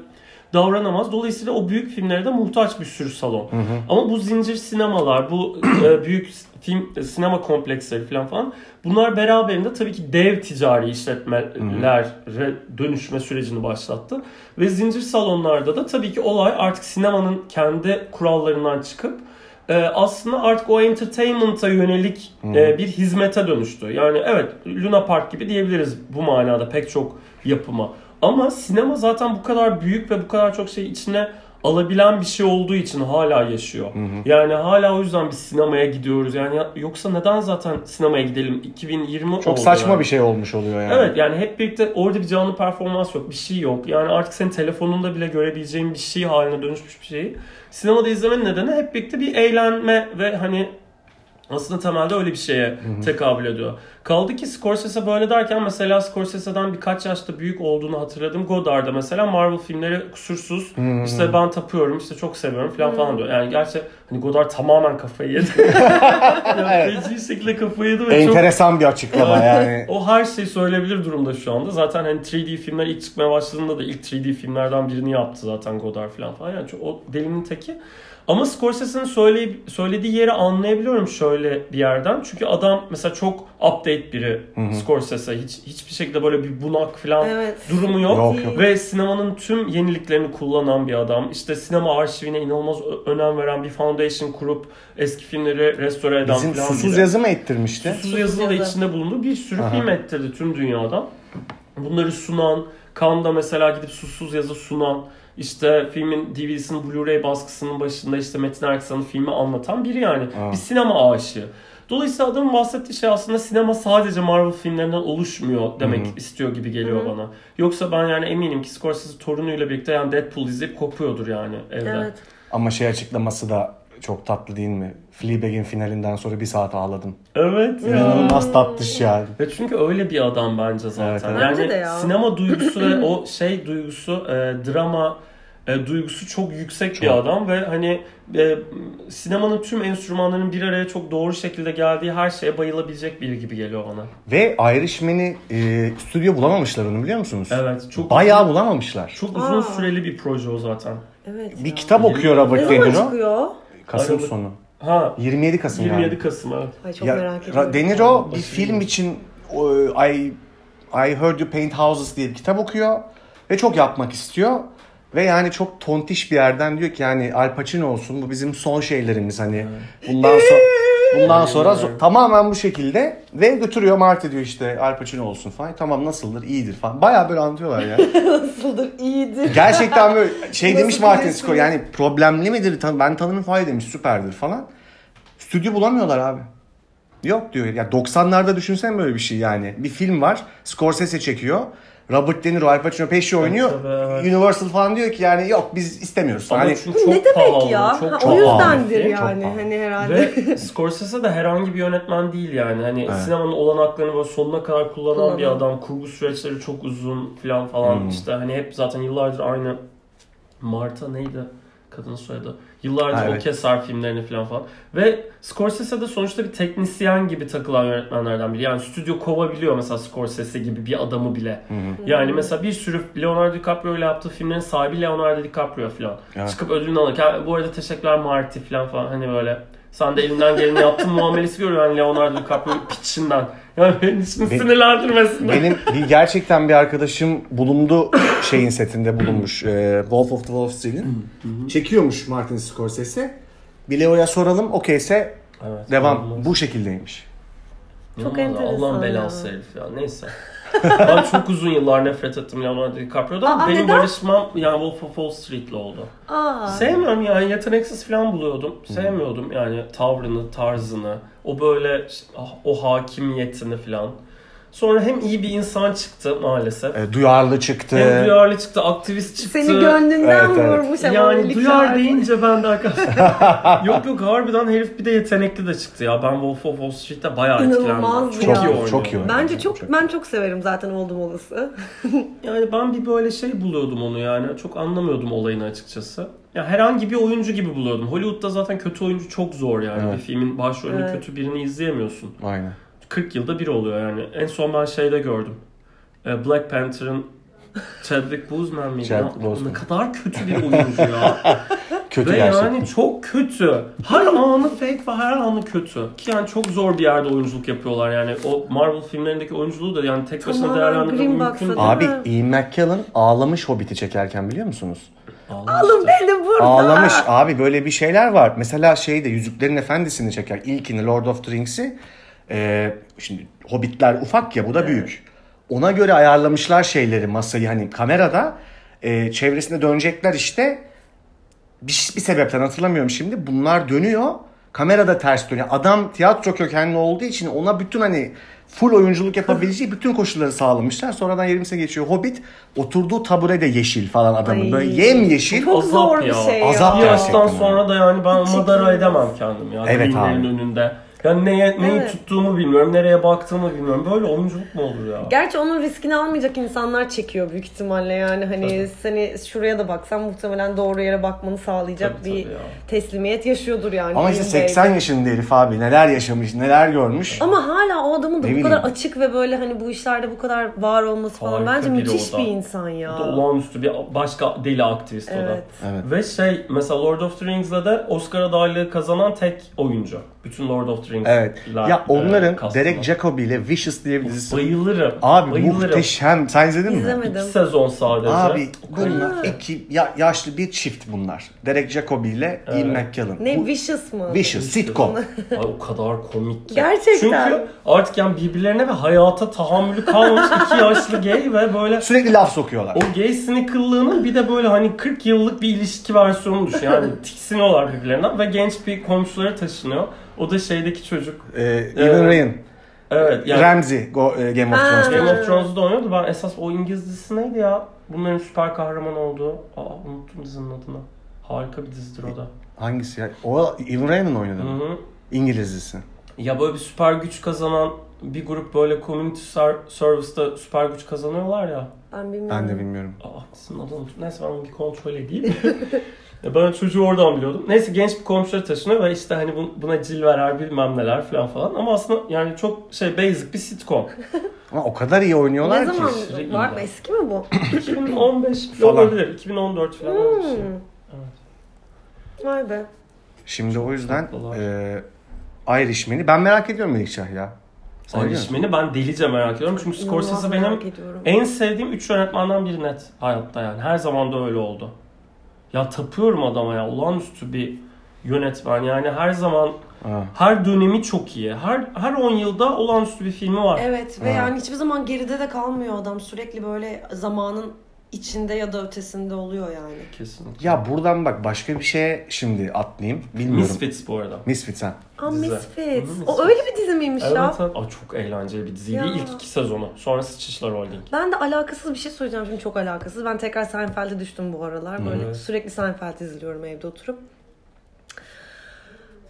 davranamaz. Dolayısıyla o büyük filmlere de muhtaç bir sürü salon. Ama bu zincir sinemalar, bu e, büyük film sinema kompleksleri falan falan bunlar beraberinde tabii ki dev ticari işletmelere dönüşme sürecini başlattı. Ve zincir salonlarda da tabii ki olay artık sinemanın kendi kurallarından çıkıp e, aslında artık o entertainment'a yönelik e, bir hizmete dönüştü. Yani evet Luna Park gibi diyebiliriz bu manada pek çok yapıma. Ama sinema zaten bu kadar büyük ve bu kadar çok şey içine alabilen bir şey olduğu için hala yaşıyor. Yani hala o yüzden biz sinemaya gidiyoruz. Yani ya- yoksa neden zaten sinemaya gidelim? 2020 Çok oldu saçma yani. bir şey olmuş oluyor yani. Evet yani hep birlikte orada bir canlı performans yok. Bir şey yok. Yani artık senin telefonunda bile görebileceğin bir şey haline dönüşmüş bir şeyi. Sinemada izlemenin nedeni hep birlikte bir eğlenme ve hani aslında temelde öyle bir şeye tekabül ediyor. Kaldı ki Scorsese böyle derken mesela Scorsese'den birkaç yaşta büyük olduğunu hatırladım. Godard'da mesela Marvel filmleri kusursuz. İşte ben tapıyorum, işte çok seviyorum falan falan diyor. Yani gerçi hani Godard tamamen kafayı yedi. yani feci şekilde kafayı yedi ve çok Enteresan bir açıklama Evet. yani. O her şeyi söyleyebilir durumda şu anda. Zaten hani 3D filmler ilk çıkmaya başladığında da ilk 3D filmlerden birini yaptı zaten Godard falan falan. Yani çok, o delinin teki. Ama Scorsese'nin söyleyip, söylediği yeri anlayabiliyorum şöyle bir yerden. Çünkü adam mesela çok update biri Scorsese. Hiç hiçbir şekilde böyle bir bunak falan Evet. durumu yok. Yok, yok. Ve sinemanın tüm yeniliklerini kullanan bir adam. İşte sinema arşivine inanılmaz önem veren bir foundation kurup eski filmleri restore eden Bizim falan susuz biri. yazı mı ettirmişti? Susuz yazılı da yazı. içinde bulunduğu bir sürü Aha. film ettirdi tüm dünyadan. Bunları sunan, Cannes'da mesela gidip susuz yazı sunan, işte filmin DVD'sinin Blu-ray baskısının başında işte Metin Erksan'ın filmi anlatan biri yani. Aa. Bir sinema aşığı. Dolayısıyla adamın bahsettiği şey aslında sinema sadece Marvel filmlerinden oluşmuyor demek Hı hı. istiyor gibi geliyor bana. Yoksa ben yani eminim ki Scorsese torunuyla birlikte yani Deadpool izleyip kopuyordur yani evde. Evet. Ama şey açıklaması da çok tatlı değil mi? Fleabag'in finalinden sonra bir saat ağladım. Evet ya. İnanılmaz tatlış yani. Ve çünkü öyle bir adam bence zaten. Evet, evet. Yani Bence de ya. sinema duygusu ve o şey duygusu, e, drama e, duygusu çok yüksek bir Çok. adam ve hani e, sinemanın tüm enstrümanlarının bir araya çok doğru şekilde geldiği her şeye bayılabilecek biri gibi geliyor bana. Ve Irishman'i e, stüdyo bulamamışlar onu biliyor musunuz? Evet, çok Bayağı bulamamışlar. çok uzun Aa. süreli bir proje o zaten. Evet. Bir ya. kitap okuyor Ne Robert De zaman Niro. çıkıyor? Kasım Aralık. sonu. Ha, 27 Kasım 27 yani. Kasım evet. Ay çok Ya, merak ediyorum. De Niro bir film için o, I I Heard You Paint Houses diye bir kitap okuyor ve çok yapmak istiyor. Ve yani çok tontiş bir yerden diyor ki yani Al Pacino olsun bu bizim son şeylerimiz hani bundan sonra bundan sonra zo- tamamen bu şekilde ve götürüyor Marty diyor işte Al Pacino olsun falan tamam nasıldır iyidir falan bayağı böyle anlatıyorlar ya. Nasıldır? İyidir. Gerçekten böyle şey Nasıl demiş Martin biliyorsun Scorsese ya? yani problemli midir Tan- ben tanımın falan demiş süperdir falan. Stüdyo bulamıyorlar abi. Yok diyor. Ya 90'larda düşünsen böyle bir şey yani. Bir film var. Scorsese çekiyor. Robert De Niro, Al Pacino peşi oynuyor. evet. Universal falan diyor ki yani yok biz istemiyoruz. Ama Hani çünkü çok ne demek pahalı, ya? Çok, Ha, çok o pahalı. yüzdendir Çok yani pahalı. hani herhalde. Ve Scorsese de herhangi bir yönetmen değil yani. Hani Evet. sinemanın olanaklarını böyle sonuna kadar kullanan bir Kullanan. adam. Kurgu süreçleri çok uzun falan falan. Hmm. İşte hani hep zaten yıllardır aynı Marta neydi? Kadının soyadı. Yıllardır Ha, o evet. keser filmlerini falan falan. Ve Scorsese de sonuçta bir teknisyen gibi takılan yönetmenlerden biri. Yani stüdyo kovabiliyor mesela Scorsese gibi bir adamı bile. Yani mesela bir sürü Leonardo DiCaprio ile yaptığı filmlerin sahibi Leonardo DiCaprio falan. Evet. Çıkıp ödülünü alırken bu arada teşekkürler Marty falan falan hani böyle sen de elinden geleni yaptın muamelesi görüyor yani Leonardo DiCaprio piçinden. Yani beni hiç Be- sinirlendirmesin. benim bir gerçekten bir arkadaşım bulundu şeyin setinde bulunmuş. e, Wolf of the Wall Street'in. Çekiyormuş Martin Scorsese. Bir Leo'ya soralım okeyse Evet, devam. Bu şekildeymiş. Çok enteresan Allah'ın belası herif ya. Neyse. Ben çok uzun yıllar nefret ettim Leonardo DiCaprio'dan. Aa, Benim neden? barışmam yani Wolf of Wall Street'le oldu. Aa. Sevmiyorum yani yeteneksiz falan buluyordum. Sevmiyordum yani tavrını, tarzını, o böyle ah, o hakimiyetini falan. Sonra hem iyi bir insan çıktı maalesef. E, duyarlı çıktı. Hem duyarlı çıktı, aktivist çıktı. Seni gönlünden Evet, evet. vurmuş ama Yani duyar deyince ben de arkadaşlar. yok yok harbiden herif bir de yetenekli de çıktı ya. Ben Wolf of Wall Street'te bayağı İnanılmaz etkilendim. Çok iyi oynuyor. Çok iyi oynuyor. Bence çok ben çok severim zaten oldum olası. Yani ben bir böyle şey buluyordum onu yani. Çok anlamıyordum olayını açıkçası. Ya herhangi bir oyuncu gibi buluyordum. Hollywood'da zaten kötü oyuncu çok zor yani. Evet. Bir filmin başrolünde Evet. kötü birini izleyemiyorsun. Aynen. 40 yılda bir oluyor yani. En son ben şeyde gördüm. Ee, Black Panther'ın Chadwick Boseman mıydı? Chadwick? Boseman. Ne kadar kötü bir oyuncu ya. Kötü ve gerçekten. yani çok kötü. Her anı fake ve her anı kötü. Ki yani çok zor bir yerde oyunculuk yapıyorlar yani. O Marvel filmlerindeki oyunculuğu da yani tek başına Tamamen değerlendirmek mümkün değil. Abi? Ian McKellen ağlamış Hobbit'i çekerken biliyor musunuz? Ağlamış Alın beni burada. Ağlamış. Abi böyle bir şeyler var. Mesela şeyde Yüzüklerin Efendisi'ni çeker. İlkini Lord of the Rings'i. Ee, şimdi Hobbitler ufak ya bu da büyük. Ona göre ayarlamışlar şeyleri masayı hani kamerada. e, çevresinde dönecekler işte. bir, bir sebepten hatırlamıyorum şimdi bunlar dönüyor. Kamerada ters dönüyor. Adam tiyatro kökenli olduğu için ona bütün hani full oyunculuk yapabileceği bütün koşulları sağlamışlar. Sonradan 20 sene geçiyor. Hobbit oturduğu tabure de yeşil falan adamın. Ay. Böyle yem yeşil. Çok Azap zor bir ya. şey Azap Bir ya. yaştan gerçekten sonra da yani ben madara edemem kendim ya. Evet abi. önünde. Yani neye, neyi Evet. tuttuğumu bilmiyorum, nereye baktığımı bilmiyorum. Böyle oyunculuk mu olur ya? Gerçi onun riskini almayacak insanlar çekiyor büyük ihtimalle yani hani Tabii. seni şuraya da baksan muhtemelen doğru yere bakmanı sağlayacak Tabii, bir tabii ya. teslimiyet yaşıyordur yani. Ama işte Green Bay. 80 yaşında herif abi. Neler yaşamış, neler görmüş. Ama hala o adamın da Ne bu bileyim. kadar açık ve böyle hani bu işlerde bu kadar var olması falan Harika bence biri müthiş o da. bir insan ya. Bu da olağanüstü bir başka deli aktivist o da. Evet. Evet. Ve şey mesela Lord of the Rings'le de Oscar adaylığı kazanan tek oyuncu. Bütün Lord of the Rings. Evet. Ya onların Derek Jacobi ile Vicious diye bir dizisi. Bayılırım. Abi Bayılırım. muhteşem. Sen izledin mi? İzlemedim. İki sezon sadece. Abi bunlar iki ya, yaşlı bir çift bunlar. Derek Jacobi ile Ian McKellen. Ne Bu- Vicious mı? Vicious sitcom. Ay, o kadar komik ki. Gerçekten. Çünkü artık yani birbirlerine ve hayata tahammülü kalmamış iki yaşlı gay ve böyle Sürekli laf sokuyorlar. o gay cynical'lığının bir de böyle hani 40 yıllık bir ilişki versiyonu düşün. Yani tiksiniyorlar birbirlerinden ve genç bir komşuları taşınıyor. O da şeydeki çocuk. Ee, Evan Ryan, Evet yani Ramsey Go, e, Game of Ha. Thrones'ta. Game of Thrones'da oynuyordu. Ben esas o İngiliz dizisi neydi ya? Bunların süper kahraman olduğu. Aa unuttum dizinin adını. Harika bir dizidir o da. Hangisi ya? O Evan Ryan'ın oynadı. Hı hı. İngiliz dizisi. Ya böyle bir süper güç kazanan bir grup böyle community ser- service'da süper güç kazanıyorlar ya. Ben bilmiyorum. Ben de bilmiyorum. Aa dizinin adını unuttum. Neyse ben onu bir kontrol edeyim. Ya ben çocuğu oradan biliyordum. Neyse genç bir komşuları taşınıyor ve işte hani bu- buna cil verer bilmem neler falan falan. Ama aslında yani çok şey basic bir sitcom. Ama o kadar iyi oynuyorlar Ne ki. zaman Aşırı var mı? Eski mi bu? 2015 Falan. olabilir. 2014 falan bir şey. Hmm. Vay be. Şimdi o yüzden e, Irishman'i ben merak ediyorum Melikşah ya. Sen? Irishman'i ben delice merak ediyorum. Çünkü Scorsese benim en sevdiğim 3 yönetmenden biri net hayatta yani. Her zaman da öyle oldu. Ya tapıyorum adama ya. Olağanüstü bir yönetmen. Yani her zaman Ha. her dönemi çok iyi. Her her 10 yılda olağanüstü bir filmi var. Evet ve Ha. yani hiçbir zaman geride de kalmıyor adam. Sürekli böyle zamanın içinde ya da ötesinde oluyor yani. Kesinlikle. Ya buradan bak başka bir şeye şimdi atlayayım. Bilmiyorum. Misfits bu arada. Misfits ha. Aa Dizi. Misfits. Hı hı, O öyle bir dizi miymiş Evet, ya? evet. Aa, çok eğlenceli bir diziydi. Ya. İlk iki sezonu. Sonra Sıçışlar Holding. Ben de alakasız bir şey söyleyeceğim şimdi çok alakasız. Ben tekrar Seinfeld'e düştüm bu aralar. Böyle Evet. sürekli Seinfeld izliyorum evde oturup.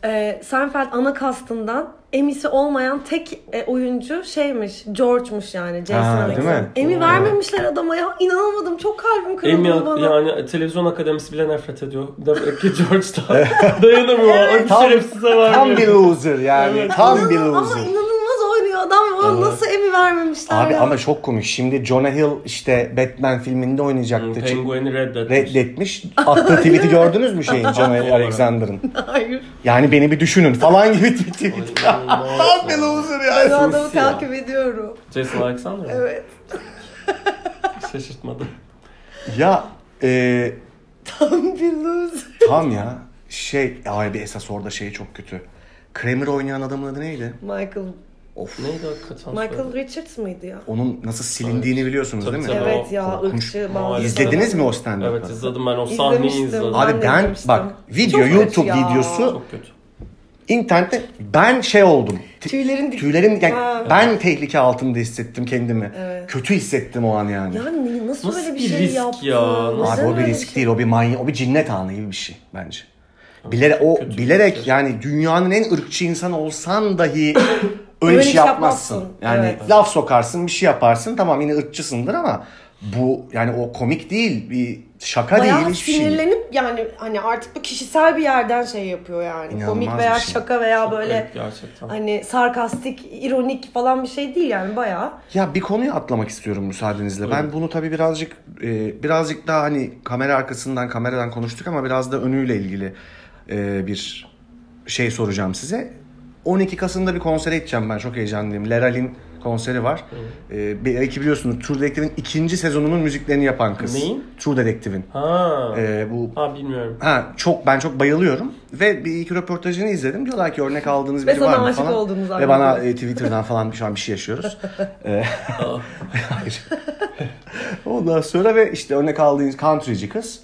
Ee, Seinfeld ana kastından Emmy'si olmayan tek e, oyuncu şeymiş. George'muş yani. Jason Ha, Alexander. değil mi? Emmy Oo. vermemişler adama ya. İnanamadım. Çok kalbim kırıldı Emmy bana. yani televizyon akademisi bile nefret ediyor. Demek ki George'da dayanamıyorlar. Ay, Tam- şerefsize var. Tam bir loser yani. Evet. Tam bir İnanın- ama loser. inanılmaz oynuyor adam. Evet. nasıl Emmy vermemişler Abi ya. ama çok komik. Şimdi Jonah Hill işte Batman filminde oynayacaktı. Penguin'i reddetmiş. Reddetmiş. Attığı tweet'i gördünüz mü şeyin Jonah. Alexander'ın? Hayır. Yani beni bir düşünün falan gibi bir tweet. Tam bir ya. loser Ben o ya. adamı takip ediyorum. Jason Alexander mı? Evet. Şaşırtmadı. Ya e, Tam bir loser. tam ya. Şey abi esas orada şey çok kötü. Kramer oynayan adamın adı neydi? Michael Of. Neydi hakikaten? Michael Richards mıydı ya? Onun nasıl silindiğini biliyorsunuz Tabii, değil mi? tabii. Evet ya korkunç. ırkçı bazı. İzlediniz mi o stand-up'ı? Evet izledim ben o sahneyi İzlemiştim. izledim. Ben Abi ben izlemiştim. bak video Çok YouTube ya. videosu Çok kötü. internette ben şey oldum. Tüylerin Tüylerim yani Ha. ben tehlike altında hissettim kendimi. Evet. Kötü hissettim o an yani. Yani nasıl, Nasıl öyle bir, bir şey risk yaptı? ya? Abi o bir risk şey- değil, o bir manya, o bir cinnet anı gibi bir şey bence. Bilerek o Kötü bilerek şey. yani dünyanın en ırkçı insanı olsan dahi öyle, Öyle şey yapmazsın. yapmazsın. Yani Evet. laf sokarsın, bir şey yaparsın. Tamam yine ırkçısındır ama bu yani o komik değil, bir şaka Bayağı değil hiçbir şey. sinirlenip yani hani artık bu kişisel bir yerden şey yapıyor yani. İnanılmaz Komik veya şey. şaka veya Çok böyle gerçekten. hani sarkastik, ironik falan bir şey değil yani bayağı. Ya bir konuyu atlamak istiyorum müsaadenizle. Ben bunu tabii birazcık e, birazcık daha hani kamera arkasından kameradan konuştuk ama biraz da önüyle ilgili e, bir şey soracağım size. 12 Kasım'da bir konsere gideceğim ben çok heyecanlıyım. Leral'in konseri var. E, belki biliyorsunuz True Detective'in ikinci sezonunun müziklerini yapan kız. Neyin? True Detective'in. Ha. E, bu Ha bilmiyorum. Ha çok ben çok bayılıyorum ve bir iki röportajını izledim. Diyorlar ki örnek aldığınız biri var mı falan. oldunuz Ve bana e, Twitter'dan falan şu an bir şey yaşıyoruz. E. Hayır. Ondan sonra ve işte örnek aldığınız countryci kız.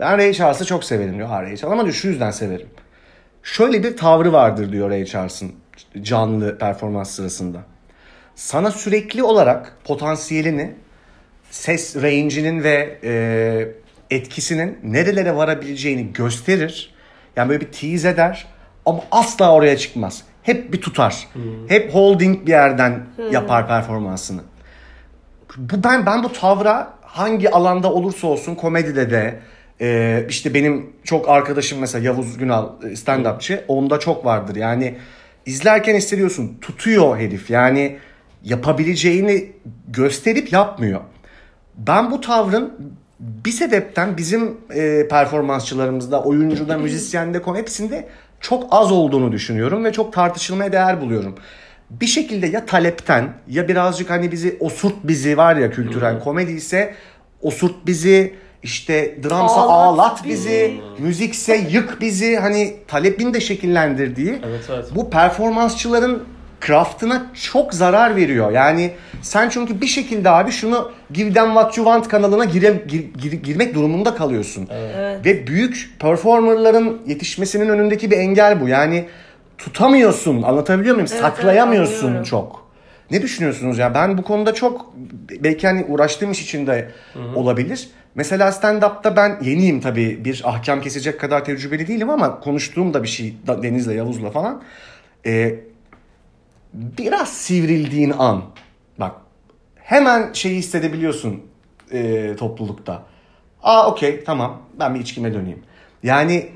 Ben Ray Charles'ı çok severim diyor. Ha Ray Charles ama diyor şu yüzden severim. Şöyle bir tavrı vardır diyor Ray Charles'ın canlı performans sırasında. Sana sürekli olarak potansiyelini, ses range'inin ve e, etkisinin nerelere varabileceğini gösterir. Yani böyle bir tease eder ama asla oraya çıkmaz. Hep bir tutar. Hep holding bir yerden yapar performansını. Bu ben ben bu tavra hangi alanda olursa olsun komedide de e, işte benim çok arkadaşım mesela Yavuz Günal e, stand-upçı onda çok vardır. Yani izlerken hissediyorsun tutuyor herif. Yani yapabileceğini gösterip yapmıyor. Ben bu tavrın bir sebepten bizim e, performansçılarımızda, oyuncuda, müzisyende, konu hepsinde çok az olduğunu düşünüyorum ve çok tartışılmaya değer buluyorum. Bir şekilde ya talepten ya birazcık hani bizi osurt bizi var ya kültürel komedi ise osurt bizi işte dramsa Ağlat ağlat bizi, müzikse yık bizi hani talebin de şekillendirdiği Evet, evet. bu performansçıların craftına çok zarar veriyor. Yani sen çünkü bir şekilde abi şunu Give Them What You Want kanalına gire, gir- gir- girmek durumunda kalıyorsun. Ve büyük performerların yetişmesinin önündeki bir engel bu. Yani tutamıyorsun anlatabiliyor muyum? Evet, Saklayamıyorsun evet, anlıyorum. çok. Ne düşünüyorsunuz ya? Ben bu konuda çok belki hani uğraştığım iş içinde olabilir. Mesela stand-up'ta ben yeniyim tabii. Bir ahkam kesecek kadar tecrübeli değilim ama konuştuğum da bir şey Deniz'le, Yavuz'la falan. Ee, biraz sivrildiğin an bak hemen şeyi hissedebiliyorsun e, toplulukta. Aa okey tamam ben bir içkime döneyim. Yani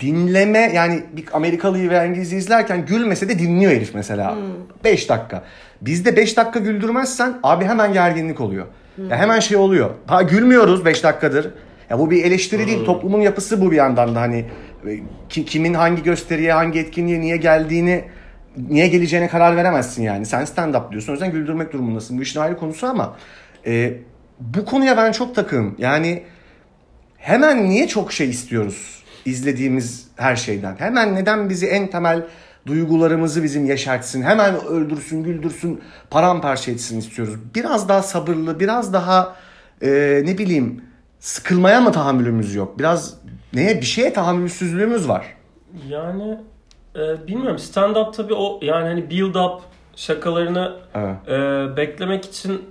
dinleme yani bir Amerikalıyı ve İngiliz'i izlerken gülmese de dinliyor herif mesela. 5 dakika. Bizde 5 dakika güldürmezsen abi hemen gerginlik oluyor. Ya hemen şey oluyor. Ha gülmüyoruz 5 dakikadır. Ya bu bir eleştiri değil. Toplumun yapısı bu bir yandan da hani e, ki- kimin hangi gösteriye, hangi etkinliğe niye geldiğini niye geleceğine karar veremezsin yani. Sen stand up diyorsun. O yüzden güldürmek durumundasın. Bu işin ayrı konusu ama e, bu konuya ben çok takığım. Yani hemen niye çok şey istiyoruz izlediğimiz her şeyden? Hemen neden bizi en temel duygularımızı bizim yaşartsın, hemen öldürsün, güldürsün, paramparça etsin istiyoruz. Biraz daha sabırlı, biraz daha e, ne bileyim sıkılmaya mı tahammülümüz yok? Biraz neye bir şeye tahammülsüzlüğümüz var. Yani e, bilmiyorum stand up tabii o yani hani build up şakalarını Evet. e, beklemek için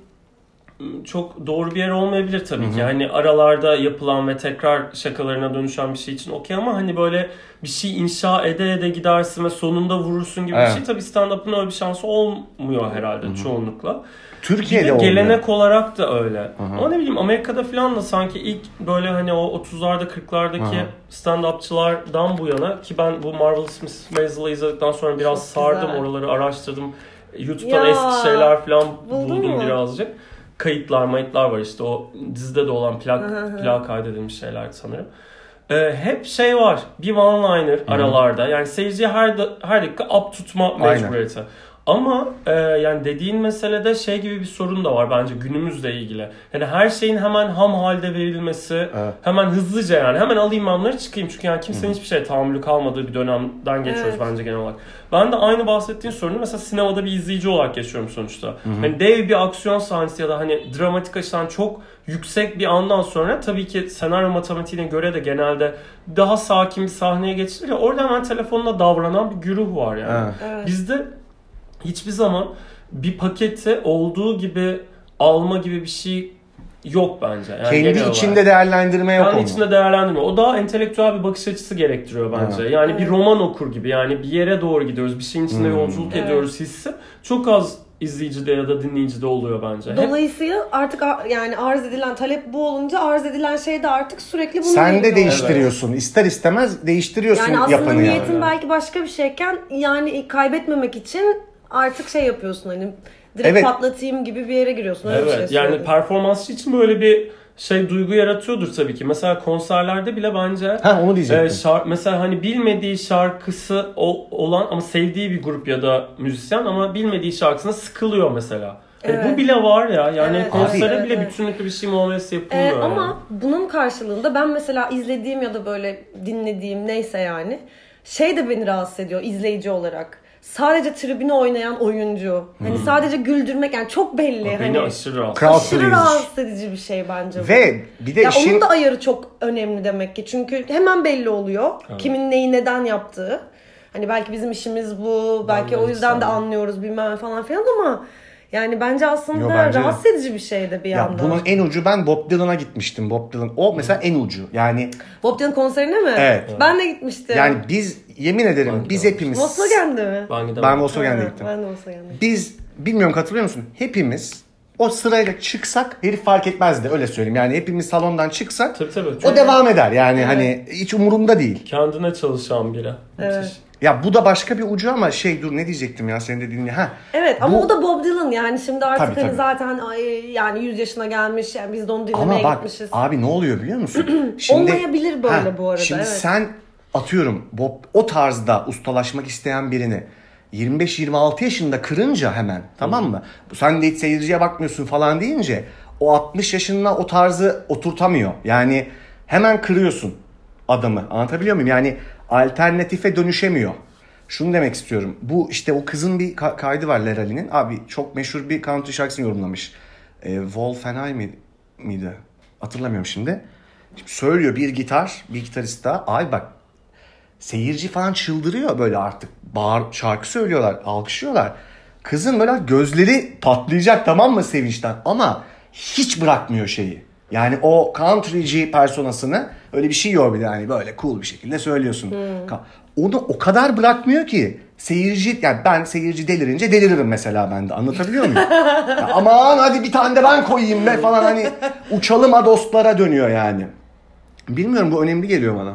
çok doğru bir yer olmayabilir tabii ki. Hani aralarda yapılan ve tekrar şakalarına dönüşen bir şey için okey ama hani böyle bir şey inşa ede ede gidersin ve sonunda vurursun gibi Evet. bir şey tabii stand-up'ın öyle bir şansı olmuyor herhalde çoğunlukla. Bir Türkiye'de de olmuyor. gelenek olarak da öyle. Ama ne bileyim Amerika'da falan da sanki ilk böyle hani o 30'larda 40'lardaki Aha. stand-upçılardan bu yana ki ben bu Marvelous Miss Maisel'ı izledikten sonra biraz Çok sardım güzel. oraları araştırdım. YouTube'dan Ya, eski şeyler falan buldum mu? birazcık. Kayıtlar mayıtlar var işte o dizide de olan plak, plak kaydedilmiş şeyler sanırım. Ee, hep şey var. Bir one-liner aralarda. Yani seyirciye her da- her dakika up tutma Aynen. Ama e, yani dediğin meselede şey gibi bir sorun da var bence günümüzle ilgili. Yani her şeyin hemen ham halde verilmesi, Evet. hemen hızlıca yani hemen alayım bunları çıkayım. Çünkü yani kimsenin hiçbir şeye tahammülü kalmadığı bir dönemden geçiyoruz Evet. bence genel olarak. Ben de aynı bahsettiğin sorunu mesela sinemada bir izleyici olarak yaşıyorum sonuçta. Hani dev bir aksiyon sahnesi ya da hani dramatik açıdan çok yüksek bir andan sonra tabii ki senaryo matematiğine göre de genelde daha sakin bir sahneye geçilir ya orada hemen telefonla davranan bir güruh var yani. Evet. Bizde hiçbir zaman bir paketi olduğu gibi alma gibi bir şey yok bence. Yani Kendi genel olarak. içinde değerlendirme yok Kendi onun. içinde değerlendirme. O daha entelektüel bir bakış açısı gerektiriyor bence. Evet. Yani bir roman okur gibi. Yani bir yere doğru gidiyoruz. Bir şeyin içinde Hmm. yolculuk Evet. ediyoruz hissi. Çok az izleyicide ya da dinleyicide oluyor bence. Hep Dolayısıyla artık yani arz edilen talep bu olunca arz edilen şey de artık sürekli bunu Sen de değiştiriyorsun. İster istemez değiştiriyorsun Yani aslında yapını yani. niyetin belki başka bir şeyken yani kaybetmemek için artık şey yapıyorsun hani direkt Evet. patlatayım gibi bir yere giriyorsun. Öyle bir Evet şey yani performansçı için böyle bir şey duygu yaratıyordur tabii ki. Mesela konserlerde bile bence Ha onu e, diyecektim. şar- mesela hani bilmediği şarkısı o- olan ama sevdiği bir grup ya da müzisyen ama bilmediği şarkısına sıkılıyor mesela. Evet. bu bile var ya. Yani Evet, konsere evet, bile evet. bütünlüklü bir şey muamelesi Ee, yapılmıyor. yani. ama bunun karşılığında ben mesela izlediğim ya da böyle dinlediğim neyse yani şey de beni rahatsız ediyor izleyici olarak. Sadece tribüne oynayan oyuncu. Hani sadece güldürmek yani çok belli. Beni hani aşırı rahatsız. Aşırı rahatsız edici bir şey bence bu. Ve bir de ya işin onun da ayarı çok önemli demek ki. Çünkü hemen belli oluyor. Kimin neyi neden yaptığı. Hani belki bizim işimiz bu. Belki de o yüzden de anlıyoruz bilmem falan filan ama yani bence aslında Yo, bence de. rahatsız edici bir şey de bir ya yandan. bunun en ucu ben Bob Dylan'a gitmiştim. Bob Dylan o mesela en ucu. Yani Bob Dylan konserine mi? Evet. Ben de gitmiştim. yani biz yemin ederim Ben de biz hepimiz Volkswagen'de mi? Ben gidemedim. ben Volkswagen'de Ha, gittim. Ben de Volkswagen'de. Biz bilmiyorum katılıyor musun? Hepimiz o sırayla çıksak herif fark etmezdi öyle söyleyeyim. Yani hepimiz salondan çıksak Tabii tabii. o devam eder. Yani hani hiç umurumda değil. kendine çalışan biri. Müthiş. Ya bu da başka bir ucu ama şey dur ne diyecektim ya senin dediğin ha. Evet ama Bu- o da Bob Dylan yani şimdi artık Tabii, hani tabii. zaten ay, yani 100 yaşına gelmiş yani biz de onu dinlemeye Ama bak gitmişiz. abi ne oluyor biliyor musun? Olmayabilir böyle bu arada, Şimdi evet. sen atıyorum Bob o tarzda ustalaşmak isteyen birini 25-26 yaşında kırınca hemen tamam mı? Sen de hiç seyirciye bakmıyorsun falan deyince o 60 yaşında o tarzı oturtamıyor. Yani hemen kırıyorsun adamı. Anlatabiliyor muyum? Yani alternatife dönüşemiyor. Şunu demek istiyorum. Bu işte o kızın bir ka- kaydı var Lerali'nin. Abi çok meşhur bir country şarkısını yorumlamış. E, Wolf and I mi, miydi? Hatırlamıyorum şimdi. Şimdi söylüyor bir gitar, bir gitarist daha. Ay bak seyirci falan çıldırıyor böyle artık. Bağır, şarkı söylüyorlar, alkışlıyorlar. Kızın böyle gözleri patlayacak tamam mı sevinçten ama hiç bırakmıyor şeyi. Yani o countryci personasını öyle bir şey yok bir de hani böyle cool bir şekilde söylüyorsun. Ka- Onu o kadar bırakmıyor ki seyirci yani ben seyirci delirince deliririm mesela ben de anlatabiliyor muyum? Ya aman hadi bir tane de ben koyayım be falan hani uçalım ha dostlara dönüyor yani. Bilmiyorum bu önemli geliyor bana.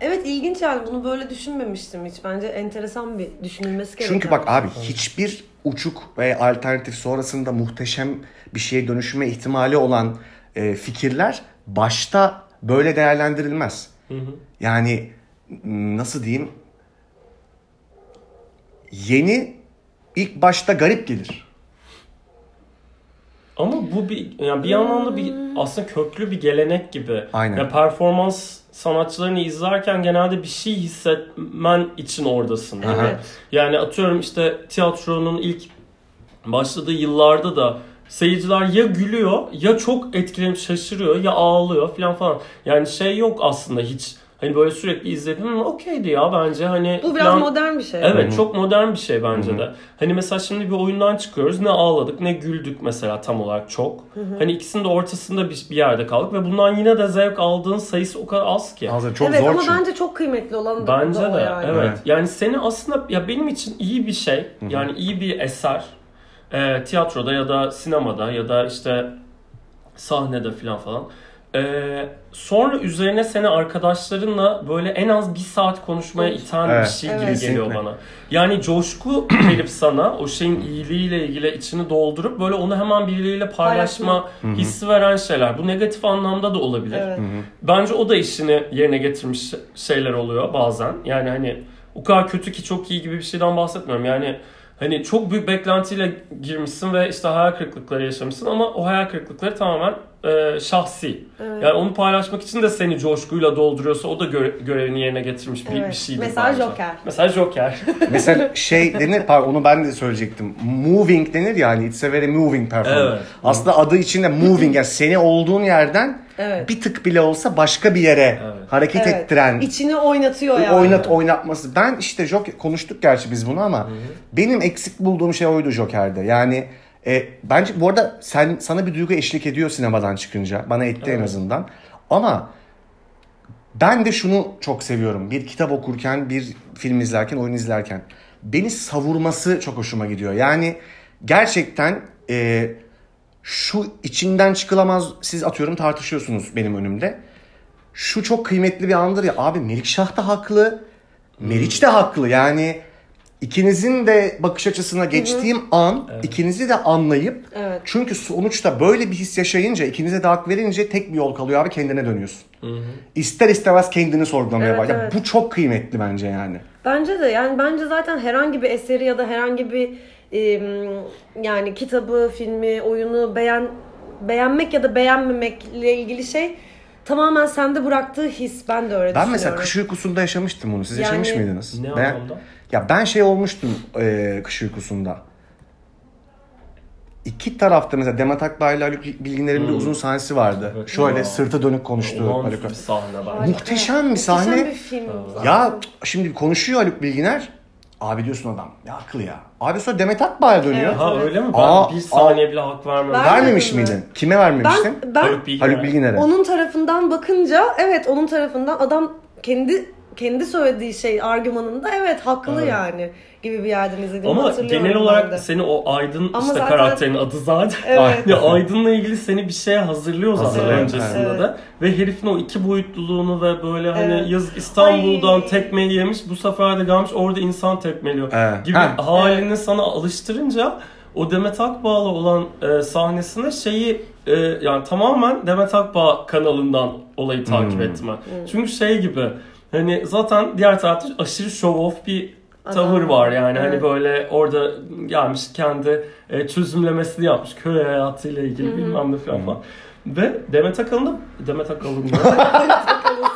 Evet ilginç yani bunu böyle düşünmemiştim hiç. Bence enteresan bir düşünülmesi gereken. Çünkü bak şey. abi hiçbir uçuk ve alternatif sonrasında muhteşem bir şeye dönüşme ihtimali olan e, fikirler başta böyle değerlendirilmez. Yani m, nasıl diyeyim? Yeni ilk başta garip gelir. Ama bu bir yani bir yandan da bir aslında köklü bir gelenek gibi. Aynen. Ya performans sanatçılarını izlerken genelde bir şey hissetmen için oradasın. değil mi? Yani atıyorum işte tiyatronun ilk başladığı yıllarda da seyirciler ya gülüyor ya çok etkilenip şaşırıyor ya ağlıyor falan falan. Yani şey yok aslında hiç. Hani böyle sürekli izleyip "Hı, okeydi ya bence hani Bu biraz falan." modern bir şey. Evet çok modern bir şey bence de. Hani mesela şimdi bir oyundan çıkıyoruz. Ne ağladık ne güldük mesela tam olarak çok. Hani ikisinin de ortasında bir, bir yerde kaldık ve bundan yine de zevk aldığın sayısı o kadar az ki. Aslında çok evet zor ama çünkü. bence çok kıymetli olan da Bence da o de yani. evet. Evet. Yani seni aslında ya benim için iyi bir şey yani iyi bir eser e, tiyatroda ya da sinemada ya da işte sahnede falan falan. E, sonra üzerine seni arkadaşlarınla böyle en az bir saat konuşmaya iten Evet. bir şey gibi Evet. geliyor bana. Yani coşku verip sana o şeyin iyiliğiyle ilgili içini doldurup böyle onu hemen birileriyle paylaşma hissi veren şeyler. Bu negatif anlamda da olabilir. Evet. Bence o da işini yerine getirmiş şeyler oluyor bazen. Yani hani o kadar kötü ki çok iyi gibi bir şeyden bahsetmiyorum. Yani hani çok büyük beklentiyle girmişsin ve işte hayal kırıklıkları yaşamışsın ama o hayal kırıklıkları tamamen e, şahsi. Yani onu paylaşmak için de seni coşkuyla dolduruyorsa o da göre- görevini yerine getirmiş bir, Evet. bir şeydir Mesela bence. Joker. Mesela Joker. Mesela şey denir, pardon onu ben de söyleyecektim. Moving denir ya hani it's a very moving performance. Evet. Aslında adı içinde moving yani seni olduğun yerden Evet. bir tık bile olsa başka bir yere Evet. hareket Evet. ettiren İçini oynatıyor yani. oynat oynatması. Ben işte Joker konuştuk gerçi biz bunu ama benim eksik bulduğum şey oydu Joker'de. Yani e, bence bu arada sen sana bir duygu eşlik ediyor sinemadan çıkınca. Bana etti en azından. Ama ben de şunu çok seviyorum. Bir kitap okurken, bir film izlerken, oyun izlerken. Beni savurması çok hoşuma gidiyor. Yani gerçekten e, şu içinden çıkılamaz siz atıyorum tartışıyorsunuz benim önümde. Şu çok kıymetli bir andır ya. Abi Melikşah da haklı. Meriç de haklı. Yani ikinizin de bakış açısına geçtiğim an ikinizi de anlayıp Evet. çünkü sonuçta böyle bir his yaşayınca ikinize de hak verince tek bir yol kalıyor abi kendine dönüyorsun. İster istemez kendini sorgulamaya Evet, başlıyor. evet. Bu çok kıymetli bence yani. Bence de yani bence zaten herhangi bir eseri ya da herhangi bir e, yani kitabı, filmi, oyunu beğen beğenmek ya da beğenmemekle ilgili şey tamamen sende bıraktığı his. Ben de öyle Ben düşünüyorum. mesela kış uykusunda yaşamıştım bunu. Siz Yani- yaşamış mıydınız? Ne Ben- anlamda? Ya ben şey olmuştum e, kış uykusunda. İki tarafta mesela Demet Akbağ ile Haluk Bilginer'in bir uzun sahnesi vardı. Evet. Şöyle Ya. sırtı dönük konuştuğu Olağanüstü Haluk. bir sahne bence. Harika. Muhteşem bir sahne. Muhteşem bir film. Ya şimdi konuşuyor Haluk Bilginer. Abi diyorsun adam. Ya haklı ya. Abi sonra Demet Akbağ'a dönüyor. Evet. Ha öyle mi? Ben Aa, bir saniye bile hak vermedim. Ben- Vermemiş mi? miydin? Kime vermemiştin? Ben, ben Haluk Bilginer. Haluk Bilginer'e. onun tarafından bakınca evet onun tarafından adam kendi kendi söylediği şey argümanında evet haklı Evet. yani gibi bir yerden izlediğimi Ama genel olarak de. seni o Aydın Ama işte zaten- karakterin adı zaten. Evet. Ya Aydın'la ilgili seni bir şeye hazırlıyor zaten Hazırlıyor, öncesinde evet. de. Ve herifin o iki boyutluluğunu ve böyle hani Evet. yazık İstanbul'dan Ay. tekmeyi yemiş bu sefer de gelmiş orada insan tekmeliyor Evet. gibi Ha. halini sana alıştırınca o Demet Akbağ'la olan e, sahnesinde şeyi e, yani tamamen Demet Akbağ kanalından olayı takip Hmm. ettim ben. Çünkü şey gibi hani zaten diğer tarafta aşırı show off bir tavır Adam. var yani hani Evet. böyle orada gelmiş kendi e, çözümlemesini yapmış köy hayatıyla ilgili bilmem ne falan falan. Ve Demet Akalın da Demet Akalın da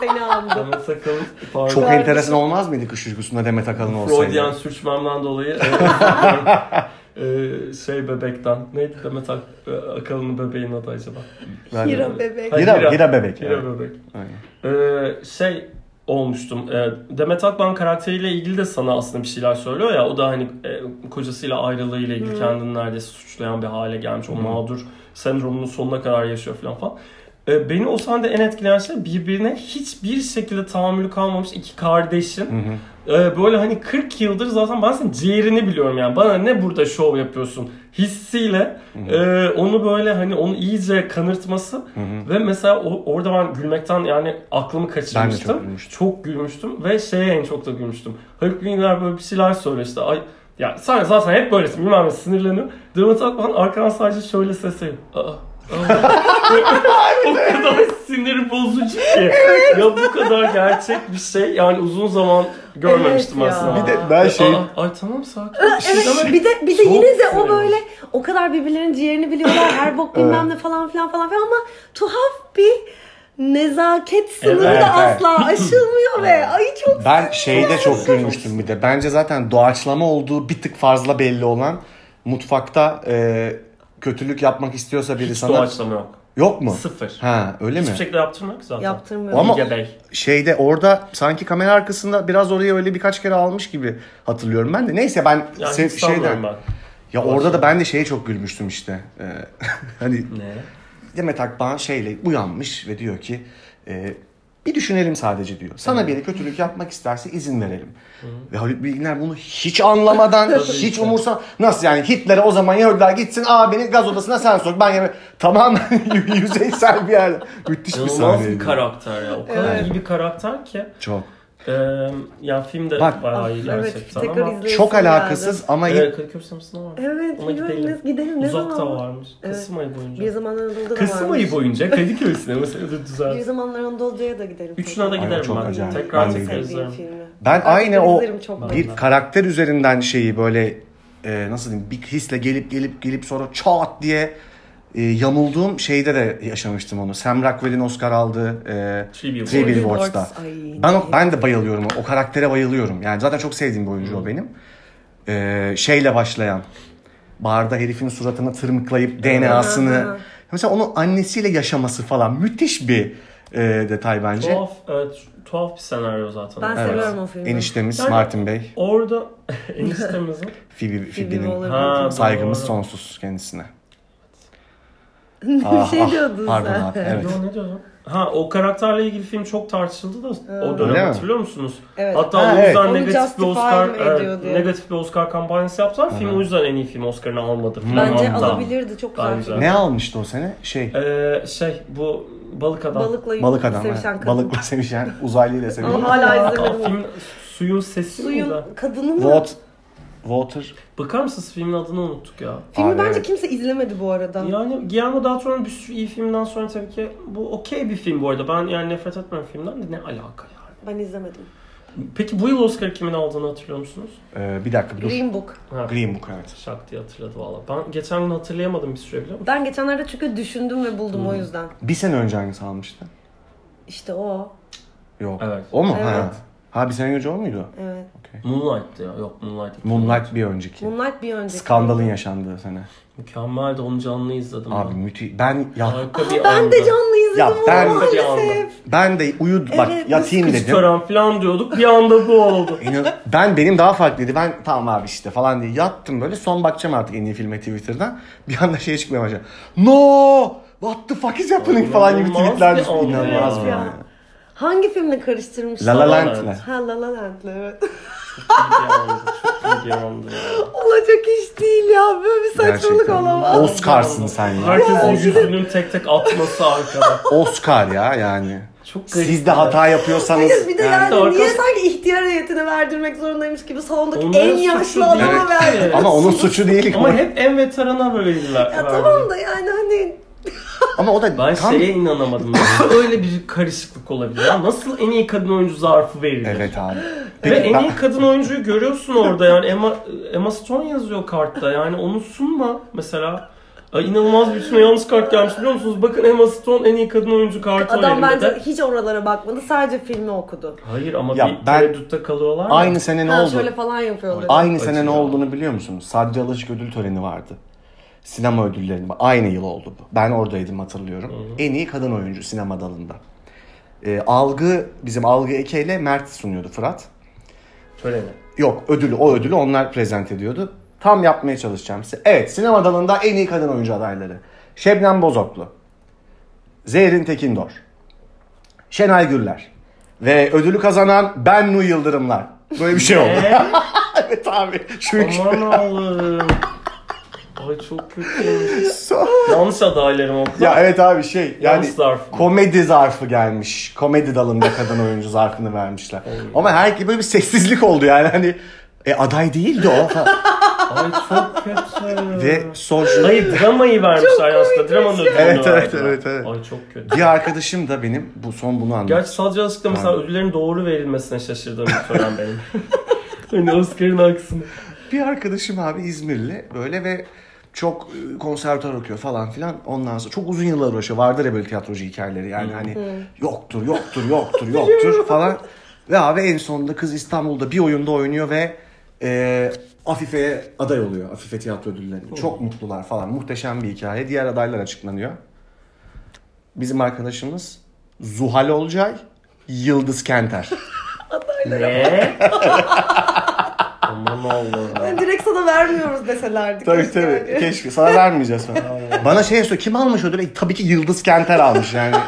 seni aldı. Demet Akalın pardon. Çok enteresan olmaz mıydı kış uykusunda Demet Akalın olsaydı? Freudian sürçmemden dolayı e, e, şey bebekten neydi Demet Ak- e, Akalın'ın bebeğin adı acaba? Hira bebek. Ha, Hira, Hira bebek. Hira evet. bebek. Aynen. Ee, şey olmuştum. Ee, Demet Akbağ'ın karakteriyle ilgili de sana aslında bir şeyler söylüyor ya. O da hani e, kocasıyla ayrılığıyla ilgili kendini neredeyse suçlayan bir hale gelmiş. O mağdur sendromunun sonuna kadar yaşıyor falan falan. Ee, beni o sahnede en etkileyen şey birbirine hiçbir şekilde tahammülü kalmamış iki kardeşin. Ee, böyle hani 40 yıldır zaten ben senin ciğerini biliyorum yani. Bana ne burada şov yapıyorsun hissiyle e, onu böyle hani onu iyice kanırtması ve mesela o, orada ben gülmekten yani aklımı kaçırmıştım. çok gülmüştüm. Çok gülmüştüm ve şeye en çok da gülmüştüm. Haluk Bilginer böyle bir şeyler söylüyor işte. Ay, ya sen zaten hep böylesin bilmem ne sinirleniyor. Demet Akbağ'ın arkadan sadece şöyle sesi. Aa. o kadar sinir bozucu ki. ya bu kadar gerçek bir şey yani uzun zaman görmemiştim Evet ya. aslında. Bir de ben şey... Aa, ay tamam sakin. Evet bir de bir de Çok yine de o böyle o kadar birbirlerinin ciğerini biliyorlar her bok bilmem ne falan filan falan filan ama tuhaf bir nezaket sınırı Evet, da evet. asla aşılmıyor ve ay çok Ben şeyde çok gülmüştüm bir de. Bence zaten doğaçlama olduğu bir tık fazla belli olan mutfakta e, kötülük yapmak istiyorsa biri Hiç sana... doğaçlama yok. Yok mu? Sıfır. Ha öyle mi? Hiçbir şekilde yaptırmıyor ki zaten. yaptırmıyor. Ama- Bilge Bey. Şeyde orada sanki kamera arkasında biraz oraya öyle birkaç kere almış gibi hatırlıyorum ben de. Neyse ben Yani se- şeyden... ben. Ya orada da ben de şeye çok gülmüştüm işte. Ee, hani Ne? Demet Akbağ şeyle uyanmış ve diyor ki e, bir düşünelim sadece diyor. Sana biri kötülük yapmak isterse izin verelim. Ve Haluk Bilginer bunu hiç anlamadan, hiç umursa nasıl yani Hitler'e o zaman Yahudiler gitsin aa beni gaz odasına sen sok ben yeme tamamen yüzeysel bir yer. Müthiş bir sahneydi. bir karakter ya. O kadar Evet. iyi bir karakter ki. Çok. Ee, yani film de Bak. bayağı iyi Evet, gerçekten tekrar ama. Çok geldi. alakasız ama Evet, Kadıköy sinemasında var. Evet, Ona gidelim. gidelim. Ne, Uzakta zaman? varmış. Evet. Kasım ayı boyunca. Bir zamanlar Anadolu'da da Kasım varmış. ayı boyunca Kadıköy sinemasında da Bir düzel. zamanlar Anadolu'ya da giderim. Üçüne de giderim çok ben. acayip. Tekrar Ben tekrar izlerim. Ben aynı o bir karakter üzerinden şeyi böyle e, nasıl diyeyim bir hisle gelip gelip gelip sonra çat diye e, yamulduğum şeyde de yaşamıştım onu. Sam Rockwell'in Oscar aldığı e, Three Billboards. Three Billboards'ta. Ay, Ben o, ben de bayılıyorum. O karaktere bayılıyorum. Yani zaten çok sevdiğim bir oyuncu o benim. E, şeyle başlayan barda herifin suratını tırmıklayıp DNA'sını mesela onun annesiyle yaşaması falan müthiş bir e, detay bence. Tuhaf, evet, tuhaf bir senaryo zaten. Ben Evet. seviyorum o filmi. Eniştemiz Yani- Martin Bey. Orada eniştemizin Phoebe, Phoebe Phoebe'nin saygımız doğru. sonsuz kendisine. Bir Ah, şey ah, diyordun pardon sen. abi, evet. Yo, ne diyordun? Ha o karakterle ilgili film çok tartışıldı da o dönem Öyle mi? hatırlıyor musunuz? Evet. Hatta Ha, o evet. yüzden Onu negatif bir Oscar mi evet, diye. negatif bir Oscar kampanyası yaptılar. Film o yüzden en iyi film Oscar'ını almadı. falan Bence hatta. alabilirdi. Çok güzel Bence. Ne almıştı o sene? Şey, Ee, şey bu balık adam. Balıkla balık adam. sevişen evet. kadın. Balıkla sevişen, uzaylıyla sevişen. Ama hala izlemedim. film suyun sesi miydi? Suyun kadını mı? Water. Water. Bakar mısınız filmin adını unuttuk ya. Filmi Abi, bence evet. kimse izlemedi bu arada. Yani Guillermo del Toro'nun bir sürü iyi filmden sonra tabii ki bu okey bir film bu arada. Ben yani nefret etmiyorum filmden de ne alaka yani. Ben izlemedim. Peki bu yıl Oscar kimin aldığını hatırlıyor musunuz? Ee, bir dakika bir dur. Green Book. Ha, Green Book evet. Şak diye hatırladı valla. Ben geçen gün hatırlayamadım bir süre biliyor musun? Ben geçenlerde çünkü düşündüm ve buldum o yüzden. Bir sene önce hangisi almıştı? İşte o. Yok. Evet. O mu? Evet. Ha. Ha bir sene önce o muydu? Evet. Moonlight'tı ya. Yok Moonlight. Moonlight bir önceki. Moonlight bir önceki. Skandalın yaşandığı sene. Mükemmeldi onu canlı izledim. Abi ben. müthiş. Ben ya Harika bir Ben andı. de canlı izledim Ya onu ben- anda. maalesef. ben de uyud bak Evet, yatayım Kız dedim. tören falan diyorduk. Bir anda bu oldu. İnan- ben benim daha farklıydı. Ben tamam abi işte falan diye yattım böyle. Son bakacağım artık en iyi filme Twitter'dan. Bir anda şey çıkmaya başladı. No! What the fuck is happening falan gibi tweetler İnanılmaz bir yani. Hangi filmle karıştırmışlar? La La La La Land'le. Land. Ha La La Land'le evet. Olacak iş değil ya. Böyle bir saçmalık Gerçekten. olamaz. Oscar'sın sen ya. Herkesin yüzünün tek tek atması arkada. Oscar ya yani. Çok garip. Siz de hata yapıyorsanız Hayır bir de yani, Yani- niye sanki ihtiyar heyetine verdirmek zorundaymış gibi salondaki Onların en yaşlı adama Evet. verdi. ama onun suçu değil. Ama hep en veterana böyleler. Ya tamam da yani hani Ama o da Ben tam... şeye inanamadım. Nasıl öyle bir karışıklık olabilir? Ya? Nasıl en iyi kadın oyuncu zarfı verilir? Evet abi. Ve Peki, en ben- iyi kadın oyuncuyu görüyorsun orada yani Emma, Emma Stone yazıyor kartta yani onu sunma mesela. Ay, inanılmaz bir üstüne yanlış kart gelmiş biliyor musunuz? Bakın Emma Stone en iyi kadın oyuncu kartı adam bence de. hiç oralara bakmadı. Sadece filmi okudu. Hayır ama Ya bir ben- tereddütte kalıyorlar ya. Aynı sene ne ha oldu? şöyle falan yapıyorlar. Aynı Acı sene ne olduğunu biliyor musunuz? Sadece Alışık ödül töreni vardı. Sinema ödülleri. Aynı yıl oldu bu. Ben oradaydım hatırlıyorum. En iyi kadın oyuncu sinema dalında. Ee, algı, bizim Algı Eke ile Mert sunuyordu Fırat. Töreni. Yok ödülü, o ödülü onlar prezent ediyordu. Tam yapmaya çalışacağım size. Evet sinema dalında en iyi kadın oyuncu adayları. Şebnem Bozoklu. Zehrin Tekindor. Şenay Gürler. Ve ödülü kazanan Ben Nu Yıldırımlar. Böyle bir şey oldu. Evet abi. Çünkü... Aman Allah'ım. Ay çok kötü. Yanlış adaylarım okudum. Ya evet abi şey yani zarf. komedi zarfı gelmiş. Komedi dalında kadın oyuncu zarfını vermişler. Ama her böyle bir sessizlik oldu yani hani e, aday değildi o. Ay çok kötü. Ve Soju Hayır dramayı vermişler yanlışlıkla. Dramanın ödülünü Evet, evet, evet, evet. Ay çok kötü. bir arkadaşım da benim bu son bunu anlattı. Gerçi sadece Alışık'ta mesela ödüllerin doğru verilmesine şaşırdığım bir tören benim. hani Oscar'ın aksine. Bir arkadaşım abi İzmirli böyle ve çok e, konservatuar okuyor falan filan. Ondan sonra çok uzun yıllar uğraşıyor. Vardır ya böyle tiyatrocu hikayeleri yani hani yoktur, yoktur, yoktur, yoktur falan. Ve abi en sonunda kız İstanbul'da bir oyunda oynuyor ve e, Afife'ye aday oluyor. Afife tiyatro ödüllerine. Çok mutlular falan. Muhteşem bir hikaye. Diğer adaylar açıklanıyor. Bizim arkadaşımız Zuhal Olcay, Yıldız Kenter. Ne? Aman Allah'ım. Ben direkt sana vermiyoruz deselerdi. Tabii keşke tabii. yani. Keşke. Sana vermeyeceğiz falan. Bana şey söyle kim almış ödülü? E, Tabii ki Yıldız Kenter almış yani.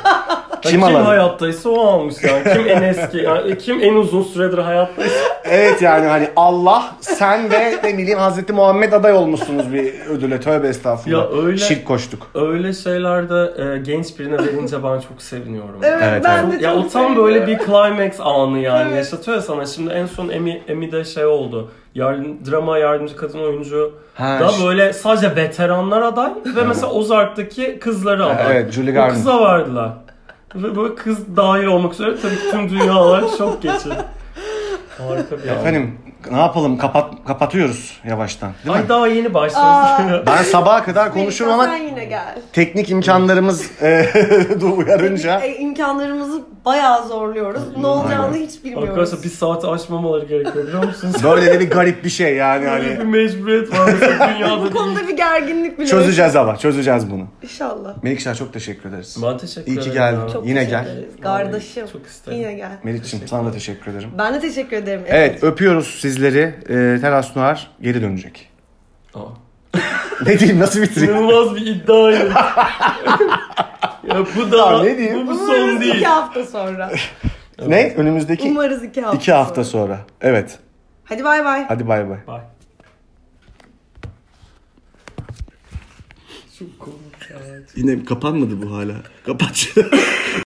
Kim, kim hayattaysa o almış yani. Kim en eski, yani kim en uzun süredir hayattaysa. Evet yani hani Allah sen ve ne bileyim Hazreti Muhammed aday olmuşsunuz bir ödüle. Tövbe estağfurullah. Ya öyle- Şirk koştuk. Öyle şeylerde e, genç birine verince ben çok seviniyorum. Evet, Evet, ben evet. de Ya o tam böyle bir climax anı yani Evet. yaşatıyor ya sana. Şimdi en son Emmy, Emmy'de şey oldu. Yardım, drama yardımcı kadın oyuncu Ha, da ş- böyle sadece veteranlar aday ve mesela Ozark'taki kızları aday. Evet, Julie O Garland. kıza verdiler. Ve böyle kız dahil olmak üzere tabii tüm dünyalar şok geçirdi. Harika bir. Efendim ne yapalım kapat kapatıyoruz yavaştan. Değil mi? Ay daha yeni başlıyoruz. Ben sabaha kadar konuşurum ama Sen yine gel. teknik imkanlarımız e, uyarınca. E, imkanlarımızı bayağı zorluyoruz. Ne olacağını hiç bilmiyoruz. Arkadaşlar bir saati aşmamaları gerekiyor biliyor musunuz? Böyle de bir garip bir şey yani Böyle bir hani. mecburiyet var mesela Bu dünyada. konuda bir gerginlik bile. Çözeceğiz ama çözeceğiz bunu. İnşallah. Melikşah çok teşekkür ederiz. Ben teşekkür İyi ki ederim geldin. Çok Yine teşekkür gel. ederiz. Kardeşim. Çok isterim. Yine gel. Melih'ciğim sana da teşekkür ederim. Ben de teşekkür ederim. Evet öpüyoruz sizleri. Ee, Teras Noir geri dönecek. Aa. Ne diyeyim nasıl bitireyim? İnanılmaz bir iddiaydı. ya bu da ne diyeyim? bu, bu son Umarız değil. iki hafta sonra. ne? Önümüzdeki Umarız iki hafta iki hafta sonra. sonra. Evet. Hadi bay bay. Hadi bay bay. Bye. Çok komik ya. Yine kapanmadı bu hala. Kapat.